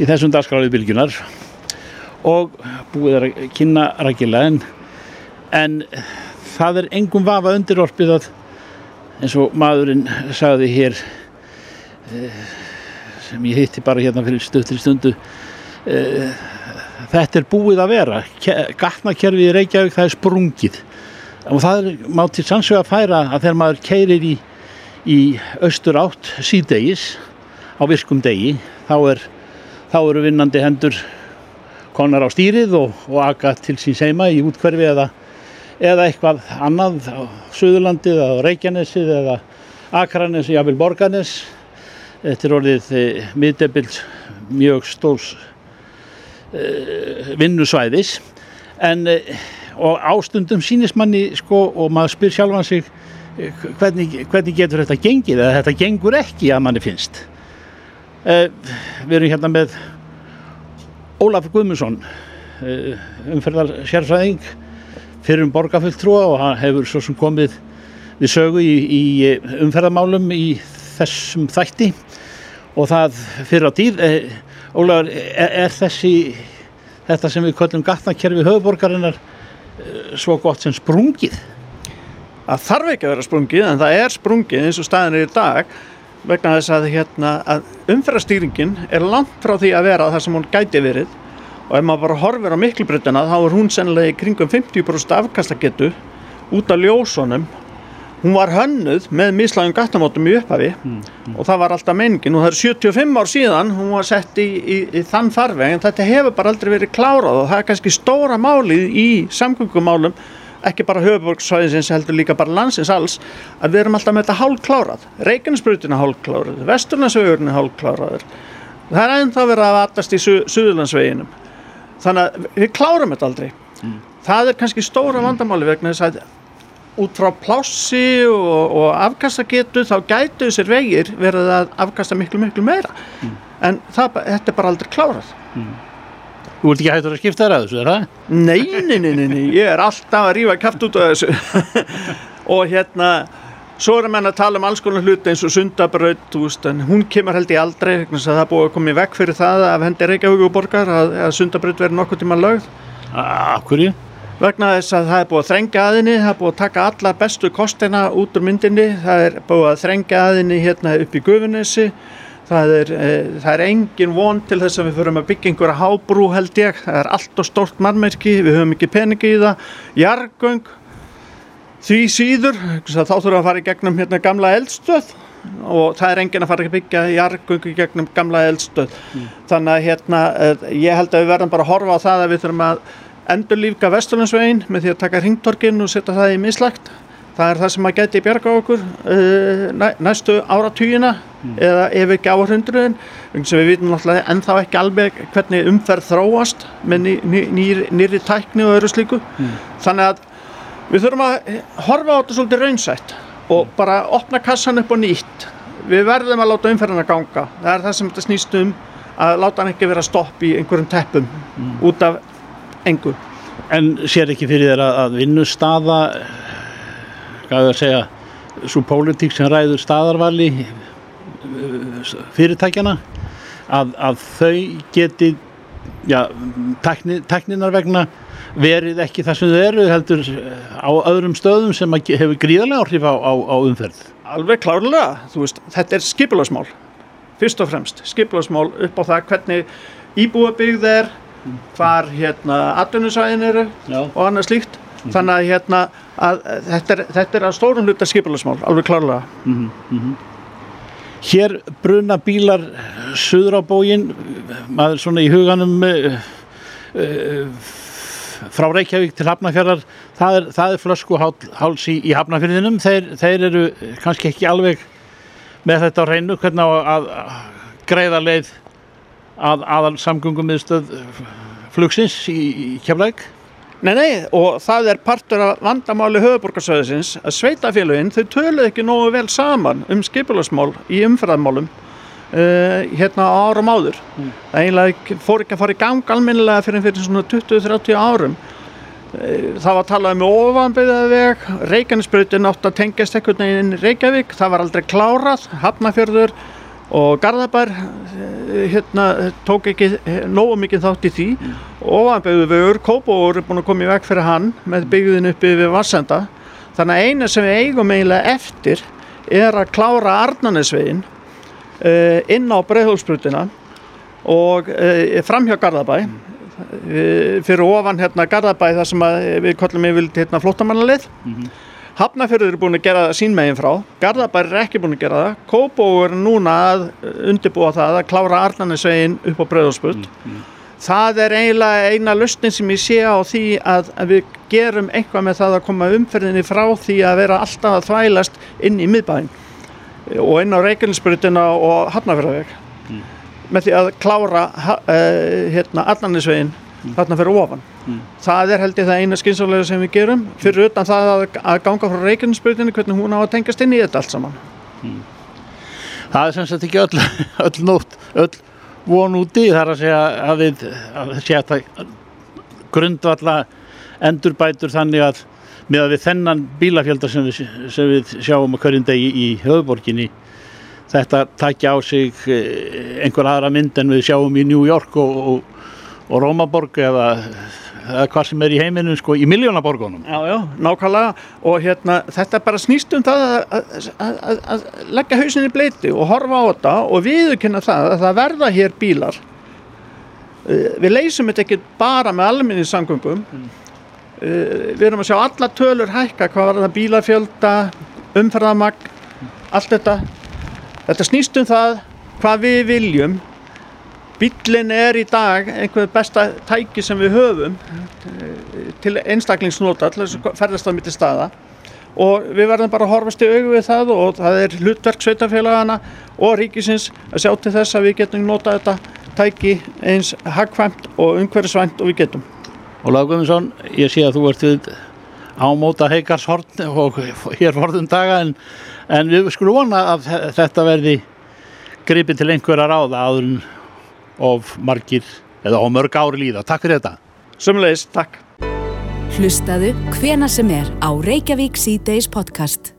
í þessum dagskráðið bylgjunar og búið er að kynna rækilega en, en það er engum vafa undirorpið að eins og maðurinn sagði hér eh, sem ég hitti bara hérna fyrir stöttri stundu. Eh, þetta er búið að vera. Gatnakerfið í Reykjavík það er sprungið. Og það er, má til sannsög að færa að þegar maður keirir í, í austur átt síðdegis á virkum degi þá, er, þá eru vinnandi hendur konar á stýrið og, og aga til sín seima í útkverfi eða, eða eitthvað annað á Suðurlandið eða Reykjanesið eða Akranes, jafnvel Borganes þetta er orðið e, miðdebild mjög stórs vinnusvæðis. En eh, og ástundum sýnist manni sko og maður spyr sjálfan sig eh, hvernig, hvernig getur þetta gengið? Eða þetta gengur ekki að manni finnst. Við erum hérna með Ólaf Guðmundsson umferðar sérfræðing fyrir um borgarfulltrúa og hann hefur svo sem komið við sögu í, í eh, umferðarmálum í þessum þætti og það fyrir á tíð uh, Ólafur, er, er þessi þetta sem við köllum gatnakerfi höfuborgarinnar eh, svo gott sem sprungið? Það þarf ekki að vera sprungið en það er sprungið eins og staðin er í dag vegna þess að, hérna, að umferðarstýringin er langt frá því að vera það sem hún gæti verið og ef maður bara horfir á miklubröndina þá er hún sennilega í kringum 50% afkastagetu út af ljósunum hún var hönnuð með mislægum gattamótum í upphafi og það var alltaf meiningin. Og það er 75 ár síðan hún var sett í, í, í þann farveg en þetta hefur bara aldrei verið klárað og það er kannski stóra málið í samgöngumálum ekki bara höfuborgsvæðinsins heldur líka bara landsins alls að við erum alltaf með þetta hálfklárað Reykjanesbrutin er hálfklárað, Vesturlandsvegurinn er hálfkláraður það er ennþá verið að vatast í Su Suðurlandsveginum. Þannig að við klárum þetta aldrei. Það er kannski stóra vandamáli vegna þess að út frá plássi og, og afkastagetu þá gætu þessir vegir verið að afkasta miklu miklu meira. En það, þetta er bara aldrei klárað. Þú ert ekki hættur að skipta þér að þessu, er það? Nei, nei, nei, nei, nei, ég er alltaf að rífa kæft út af þessu. *laughs* Og hérna svo er að menna að tala um alls konar hluti eins og sundabraut, en hún kemur held ég aldrei, það búið að koma í vekk fyrir það af hendi Reykjavík og borgar að, að sundabraut verði nokkuð tíma lögð. Af hverju? Vegna þess að það er búið að þrengja aðinni, það er búið að taka alla bestu kostina út úr myndinni, það er búið að þrengja aðinni hérna upp í Gufunesi, það er, e, það er engin von til þess að við förum að byggja einhverja hábrú held ég, það er allt og stórt mannmerki, við höfum ekki peningi í það, jargöng, því síður þá þurfum að fara í gegnum hérna gamla eldstöð og það er enginn að fara að byggja jargöngu í gegnum gamla eldstöð. Þannig að hérna eh, ég held að við verðum bara að horfa á það að við þurfum að endur lífka Vesturlandsvegin með því að taka ringtorkin og setja það í mislagt. Það er það sem að geti bjarga okkur uh, næ, næstu áratugina eða ef ekki áhrundruðin sem við vitum náttúrulega ennþá ekki alveg hvernig umferð þróast með ný, ný, nýr, nýri tækni og öðru slíku. Þannig að við þurfum að horfa á þetta svolítið raunsætt og bara opna kassan upp á nýtt. Við verðum að láta umferðina ganga. Það er það sem þetta snýst um að láta hann ekki vera stopp í einhverjum teppum út af engu. En sér ekki fyrir þér að, vinnustaða, hvað er að segja, svo pólitík sem ræður staðarvali eh, fyrirtækjana, að, að þau geti, já, tækni, tækninar vegna verið ekki það sem þau eru, heldur á öðrum stöðum sem hefur gríðarlega áhrif á, á, á umferð. Alveg klárlega, þú veist, þetta er skipulagsmál. Fyrst og fremst, skipulagsmál upp á það hvernig íbúabyggð er hvar hérna atvinnusvæðin eru Já. og annað slíkt. Þannig að hérna að, þetta, er, þetta er að stórum hluta skipulagsmál, alveg klárlega. Hér bruna bílar suður á bógin, maður svona í huganum uh, uh, frá Reykjavík til Hafnafjörðar, það er, það er flöskuháls í, í Hafnafjörðinum, þeir, þeir eru kannski ekki alveg með þetta á hreinu, hvernig að að greiða leið að aðal samgöngum miðstöð flugsins í, Keflæk. Nei, nei, og það er partur af vandamáli höfuborgarsöðisins að sveitafélagin, þau töluðu ekki nógu vel saman um skipulagsmál í umferðarmálum uh, hérna á árum áður. Það eiginlega fór ekki að fara í gang almennilega fyrir fyrir svona 20-30 árum. Eh, Það var talað um ofanbyggðaveg, Reykjanesbrautin átt að tengjast einhvern veginn inn í Reykjavík, það var aldrei klárað, Hafnafjörður og Garðabær eh, hérna, tók ekki eh, nógu mikið þátt í því. Ofanbyggðuvegur, Kópóur er búin að koma í veg fyrir hann með byggðin uppi við Vassenda þannig að eina sem við eigum eiginlega eftir er að klára Arnanesvegin uh, inn á Breiðhólsbrutina og uh, framhjá Garðabæ. Uh, fyrir ofan hérna Garðabæ þar sem við kollum yfir hérna flóttamannalið Hafnafjörður er búin að gera það sín megin frá Garðabær er ekki búin að gera það Kópóur er núna að undirbúa það að klára Arnanesvegin upp á Breiðhólsbrut Það er eiginlega eina lustin sem ég sé á því að, að við gerum eitthvað með það að koma umferðinni frá því að vera alltaf að þvælast inn í miðbæinn og inn á Reykjanesbrutina og Hafnafjörðaveg með því að klára uh, hérna, Allanisvegin þarna fyrir ofan. Það er held ég það eina skynsálega sem við gerum fyrir utan það að, að ganga frá Reykjanesbrutinu hvernig hún á að tengjast inn í þetta allt saman. Það er sem sagt ekki öll, *laughs* öll nótt, öll von úti, það er að segja að við, að segja að það grundvalla endurbætur þannig að með að við þennan bílafjölda sem við, sem við sjáum á hverjum degi í höfuborginni þetta takja á sig eh, einhver aðra mynd en við sjáum í New York og, og, og Rómaborg eða, eða hvað sem er í heiminum sko, í miljónaborgunum. Já, já, nákvæmlega. Og hérna þetta bara snýst um það að, að, að, leggja hausinni bleiti og horfa á þetta og viðurkenna það að það verða hér bílar. Eh, við leysum þetta ekki bara með almenni samgöngum við erum að sjá alla tölur hækka hvað var það bílafjölda umferðamagn allt þetta. Þetta snýst um það hvað við viljum bílinn er í dag einhver besta tæki sem við höfum eh, til einstaklingsnota til þess að ferðast á milli staða og við verðum bara að horfast í augu við það og það er hlutverk sveitafélagana og ríkisins að sjá til þess að við getum nota þetta tæki eins hagkvæmt og umhverfisvænt og við getum. Ólaður Guðmundsson, ég sé að þú ert við ámóta heikarshorn og hér forðum daga en, en við skulum vona að þe- þetta verði gripið til einhverja ráða áður en of margir eða of mörg ári líða. Takk fyrir þetta. Sumleis, takk. Hlustaðu hvena sem er á Reykjavík C-Days podcast.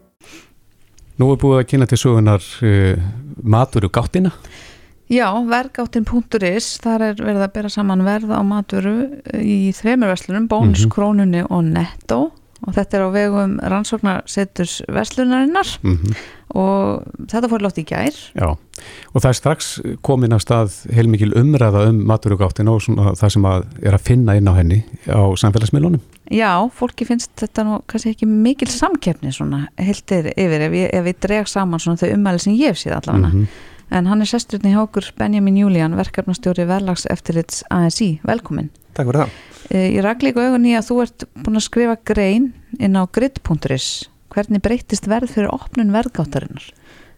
Nú er búið að kynna til sögunar uh, maturu gáttina. Já, verðgáttin.is, þar er verið að bera saman verð á maturu í þremur verslunum, bónus, Mhm. krónunni og netto og þetta er á vegum rannsóknarseturs Vestlunarinnar Mhm. og þetta fór lótt í gær Já, og það er strax komin að stað heilmikil umræða um maturugáttin og það sem að er að finna inn á henni á samfélagsmiðlunum. Já, fólki finnst þetta nú kannski ekki mikil samkeppni svona hildir yfir ef ég, ef ég dreg saman svona þau umæli sem ég hef síð allavega Mhm. En hann er sesturinn í hókur Benjamin Julian verkefnastjóri verlags eftirlits ASI, velkomin Takk fyrir það. Eh, Ég rak líka augun í að þú ert búin að skrifa grein inn á grid.is hvernig breytist verð fyrir opnun verðgáttarinnar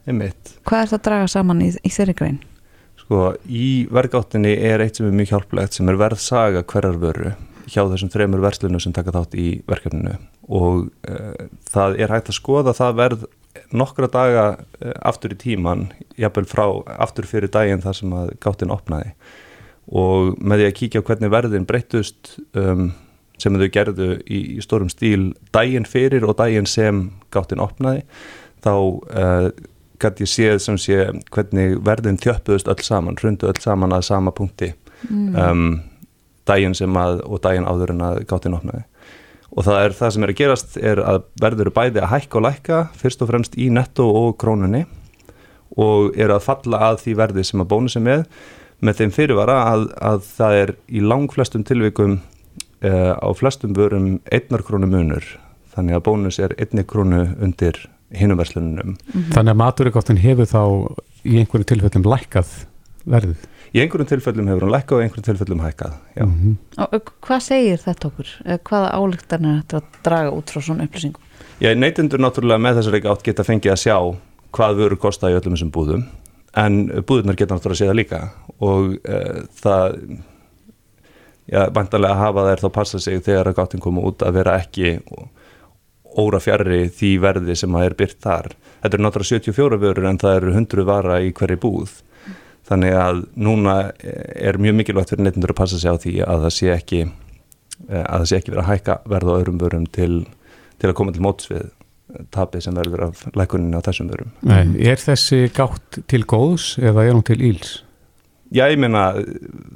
Einmitt. Hvað er það að draga saman í, í þeirri grein? Sko, í verðgáttinni er eitt sem er mjög hjálplegt sem er verðsaga hverjar vöru hjá þessum þremur verslunum sem taka þátt í verkefninu og uh, það er hægt að skoða það verð nokkra daga uh, aftur í tíman, jafnvel frá aftur fyrir daginn þar sem að gáttin opnaði og með því að kíkja hvernig verðin breyttust um, sem þau gerðu í, í stórum stíl daginn fyrir og daginn sem gáttin opnaði þá uh, gæti ég séð sem sé hvernig verðin þjöppuðust öll saman, hrundu öll saman að sama punkti Mm. um, daginn sem að og daginn áður en að gáttin opnaði og það er það sem er að gerast er að verður bæði að hækka og lækka fyrst og fremst í netto og krónunni. Og eru að falla að því verði sem að bónus er með með þeim fyrirvara að, að það er í langflestum tilvikum uh, á flestum vörum einnar krónu munur. Þannig að bónus er einni krónu undir hinuverslunum Þannig að maturugáttin hefur þá í einhverju tilfellum lækkað verðið. Í einhverjum tilfellum hefur hann lækkað og í einhverjum tilfellum hækkað já. Mhm. Og, og hvað segir þetta okkur? Eh, Hvaða álíktan er þetta að draga út frá svona upplýsingum? Já, neytendur náttúrulega með þessari gátt geta fengið að sjá hvað vörur kosta í öllum þessum búðum en búðunar geta náttúrulega að sé það líka og uh, það já, bantalega hafa þær þá passa sig þegar að gáttin koma út að vera ekki óra fjarrri því verði sem að er byrt þar. Þetta eru náttúrulega 74 vörur en það eru 100 vara í hverju búð þannig að núna er mjög mikilvægt fyrir neytendur að passa sig á því að það sé ekki eh, að það sé ekki verið að hækka verð á öðrum vörum til, til að koma til móts við tapið sem verður af lækuninni á þessum vörum. Nei, er þessi gátt til góðs eða er hún til íls? Já, ég meina,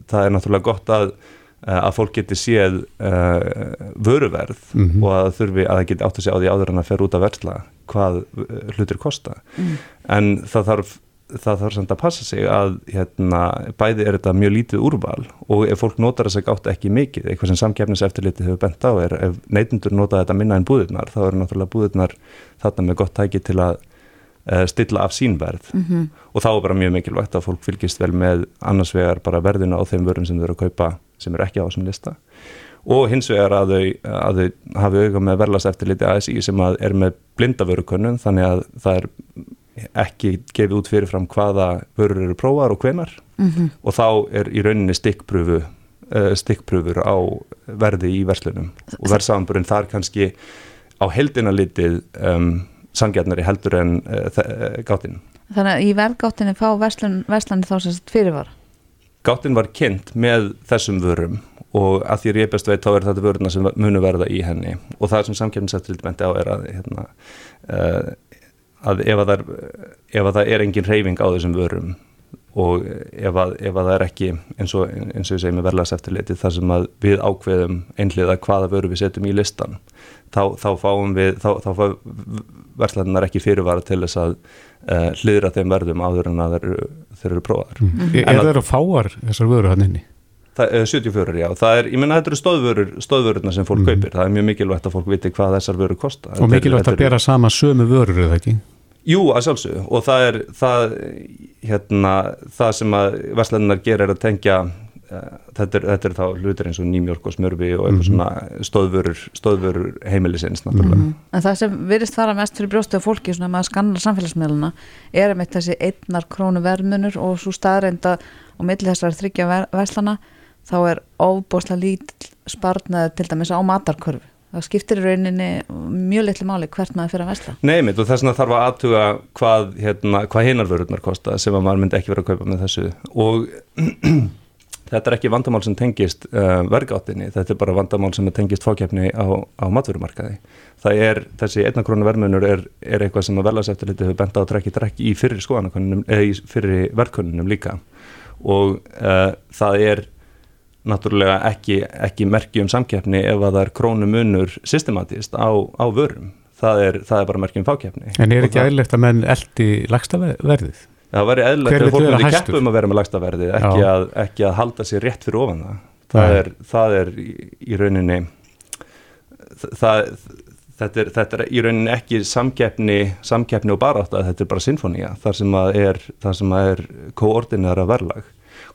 það er náttúrulega gott að, eh, að fólk geti séð uh, vöruverð Mhm. og að þurfi að það geti átt að segja á því áður en að fer út að versla hvað hlutir kosta. Mm. En það þarf, það þarf samt að passa sig að hérna, bæði er þetta mjög lítið úrval og ef fólk notar þess að gátt ekki mikið, eitthvað sem samkefnis eftirlitið hefur bent á er ef neytundur nota þetta minna en búðirnar, þá eru náttúrulega búðirnar þarna með gott tæki til að uh, stilla af sínverð Mhm. og þá er bara mjög mikilvægt að fólk fylgist vel með annars vegar bara verðina á þeim vörum sem þau eru að kaupa sem eru ekki á þessum lista og hins vegar að þau, að þau hafi auga með verðlas eftirliti ASI sem er með blindavörukönnun þannig að það er ekki gefið út fyrirfram hvaða vörur eru prófar og hvenar Mhm. og þá er í rauninni stikkpröfu uh, stikkpröfur á verði í verslunum og verðsamanburinn þar kannski á heldina litið um, sangjarnari heldur en uh, uh, gáttinn. Þannig að í verðgáttinni fá verslun, verslunni þá sem sagt fyrirvar Gáttin var kynnt með þessum vörum og að því best veit þá er þetta vöruna sem munu verða í henni og það sem samkjöfniseftir benti á er að, hérna, uh, að ef að, það er, ef að það er engin reyfing á þessum vörum og ef að, ef að það er ekki eins og, eins og ég segi með verðlagseftirliti þar sem að við ákveðum einhliða hvaða vöru við setjum í listan þá, þá fáum við þá, þá fá verslannar ekki fyrirvara til þess að uh, hliðra þeim verðum áður en að þeir eru, þeir eru prófaðar Mm. Er, er þeirra fáar þessar vöru hann inni? Það er 74, já. Það er, ég menna þetta eru stóðvörur, stóðvörurna sem fólk kaupir. Það er mjög mikilvægt að fólk viti hvað þessar vörur kosta. Og mikilvægt að bera sama sömu vörur eða ekki? Jú, að sjálfsögðu. Og það er það, hérna, það sem að verslannar gera er að tengja uh, þetta, er, þetta er þá hlutir eins og nýmjörg og smörfi og eitthvað Mhm. svona stóðvörur, stóðvörur heimilisins, náttúrulega. En það sem virðist fara mest fyrir brjóstu af fólki svona með að skanna samfélagsmiðluna er með þessi einnar krónu verðmunur og svo staðreinda og milli þessar þryggja ver verslana þá er óbúslega lítill sparnaði til dæmis á matarkörfu. Það skiptir í rauninni mjög litli máli hvert maður fyrir að versla. Nei, mitt, og þess vegna þarf að aðtuga hvað, hérna, hvað hinarvörurnar kosta sem að maður myndi ekki vera að kaupa með þessu og *clears throat* þetta er ekki vandamál sem tengist uh, vergáttinni, þetta er bara vandamál sem tengist fákjefni á, á matverumarkaði. Það er, þessi einnakrónu verðmunur er, er eitthvað sem að verðlagseftirliti hefur bent á að trekki trekki í fyrir skoðanakonunum, eða í fyrir verðkonunum líka og uh, það er náttúrulega ekki, ekki merki um samkeppni ef að það er krónu munur systematist á, á vörum. Það er, það er bara merki um fákeppni. En er ekki eðlilegt að menn eldi lagsta verðið? Það væri vill að fólk myndi hæstur? keppa um að vera með lægsta verði ekki að, ekki að halda sér rétt fyrir ofan það. Það er, það er í, í rauninni það, þetta, er, þetta er í rauninni ekki samkeppni samkeppni og barátt að þetta er bara sinfonía þar sem að er, er koordinæra verlag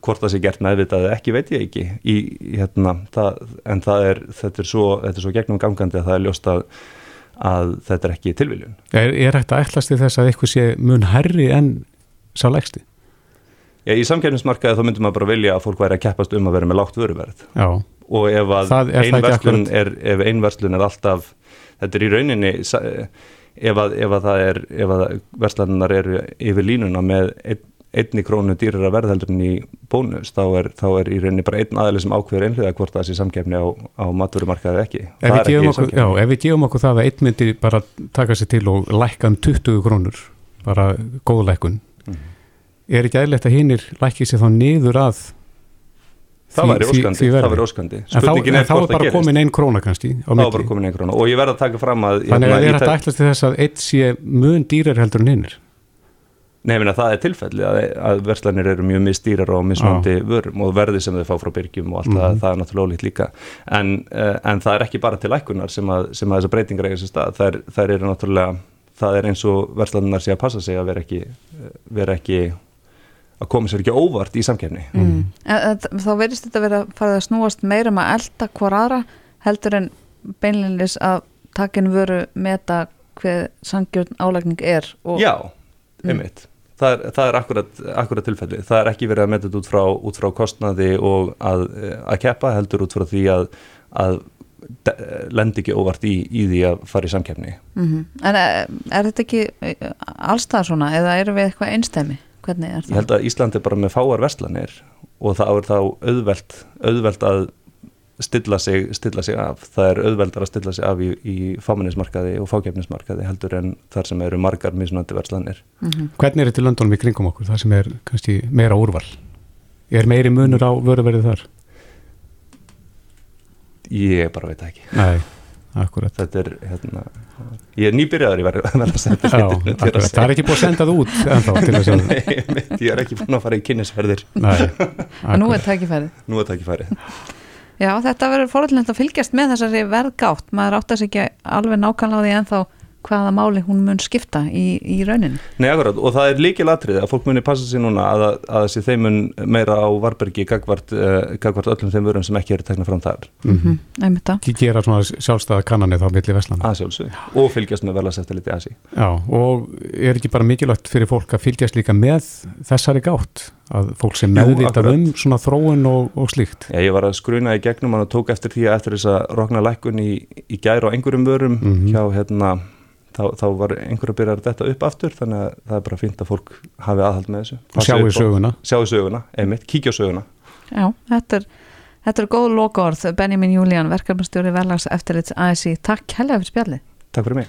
hvort það sé gert meðvitað eða ekki veit ég ekki í, í, hérna, það, en það er þetta er svo, þetta er svo gegnum gangandi að það er ljóst að, að þetta er ekki tilviljun Er, er að ætlast til þess að eitthvað sé mun herri en sá lægsti? Já, í samkeppnismarkaði þá myndum maður bara vilja að fólk væri að keppast um að vera með lágt vöruverð Já. og ef Það- er ef ein verslun er alltaf þetta er í rauninni ef að, ef að það er ef að verslanunar eru yfir línuna með ein, einni krónu dýrara verð heldur en í bónus þá er, þá er í rauninni bara einn aðeins sem ákveður einhliða hvort það sé samkeppni á, á matverumarkaði eða ekki Ef það við, er ekki okkur, já, ef við gefum okkur það að einn myndi bara taka sér til og lækka um 20 krónur, bara góð lækkun, Mhm. er ekki eðlilegt að hinnir lækki sér þá niður að Það væri óskandi, það væri óskandi. En þá, Spurningin en er þá hvort er það bara gerist. komin einn króna kannski á þá er milli. bara komin einn krónu og ég verð að taka fram að Þannig að hérna, það í er að ætlast til þess að einn sé mun dýrar heldur en hinnir. Nei, ég meina það er tilfelli að, að verslanir eru mjög misdýrar og mismandi vörum og verði sem þau fá frá byrgjum og allt það, Mhm. það er náttúrulega ólíkt líka en, uh, en það er ekki bara til lækunar sem að, sem að þessar breytingar eiga sér stað þær, þær eru náttúrulega, það er eins og verslanir sé að passa sig að vera ekki, eh, vera ekki að koma sér ekki óvart í samkefni mm. En, en, þá verðist þetta vera farið að snúast meira um að elda hvor aðra heldur en beinleinis að takin vöru meta hver sangjörn álægning er og, Já, Mm. Það er, það er akkurat, akkurat tilfelli. Það er ekki verið að meta þetta út frá, út frá kostnaði og að, að keppa heldur út frá því að, að lendi ekki óvart í, í því að fara í samkeppni. Mhm. En er, er þetta ekki eh, allstað svona eða eru við eitthvað einstæmi? Hvernig er Ég það? held að Ísland er bara með fáar verslanir og það er þá auðvelt, auðvelt að stilla sig, stilla sig af. Það er auðveldar að stilla sig af í, í fámennismarkaði og fákeppnismarkaði heldur en þar sem eru margar mismunandi verslanir. Mhm. Hvernig er þetta í löndunum í kringum okkur, það sem er kannski meira úrval? Er meiri munur á vöruverðið þar? Ég bara veit það ekki. Nei, akkurat. Þetta er, hérna, ég er nýbyrjaður í *laughs* verða að senda Já, akkurat. Það er ekki búið að senda það út ennþá til þess að... *laughs* Nei, mitt, ég er ekki búin að fara í kynnisferðir. Nei, En nú er tækifærið. Nú er tækifærið. Já, þetta verður fórhaldilegt að fylgjast með þessari verðgátt. Maður átt að ekki alveg nákvæmlega á því ennþá hvaða máli hún mun skipta í, í rauninni. Nei, akkurat, og það er líkil atrið að fólk muni passa sér núna að, að þessi þeim mun meira á varbergi gagvart, uh, gagvart öllum þeim vörum sem ekki eru tekna fram þar. Mhm. Einmitt það. Ekki gera svona sjálfstæða kannanir þá milli veslana. Að sjálfsög. Og fylgjast með litið asi. Já, og er ekki bara mikilvægt fyrir fólk að fylgjast líka með þessari gátt? Að fólk sem meðvitað um svona þróun og, og slíkt? Já, ég var að skruna í gegnum og tók eftir því að eftir þess að rokna lækkun í, í gæri á einhverjum vörum Mhm. hjá hérna, þá, þá var einhverju að byrja að detta upp aftur þannig að það er bara fínt að fólk hafi aðhald með þessu. Og sjáu söguna. Sjáu söguna, einmitt, kíkja söguna. Já, þetta er, þetta er góð lokaorð. Benjamin Júlían, verkefnastjóri verðlags eftirlits ASI. Takk hella fyrir spjallið. Takk fyrir mig.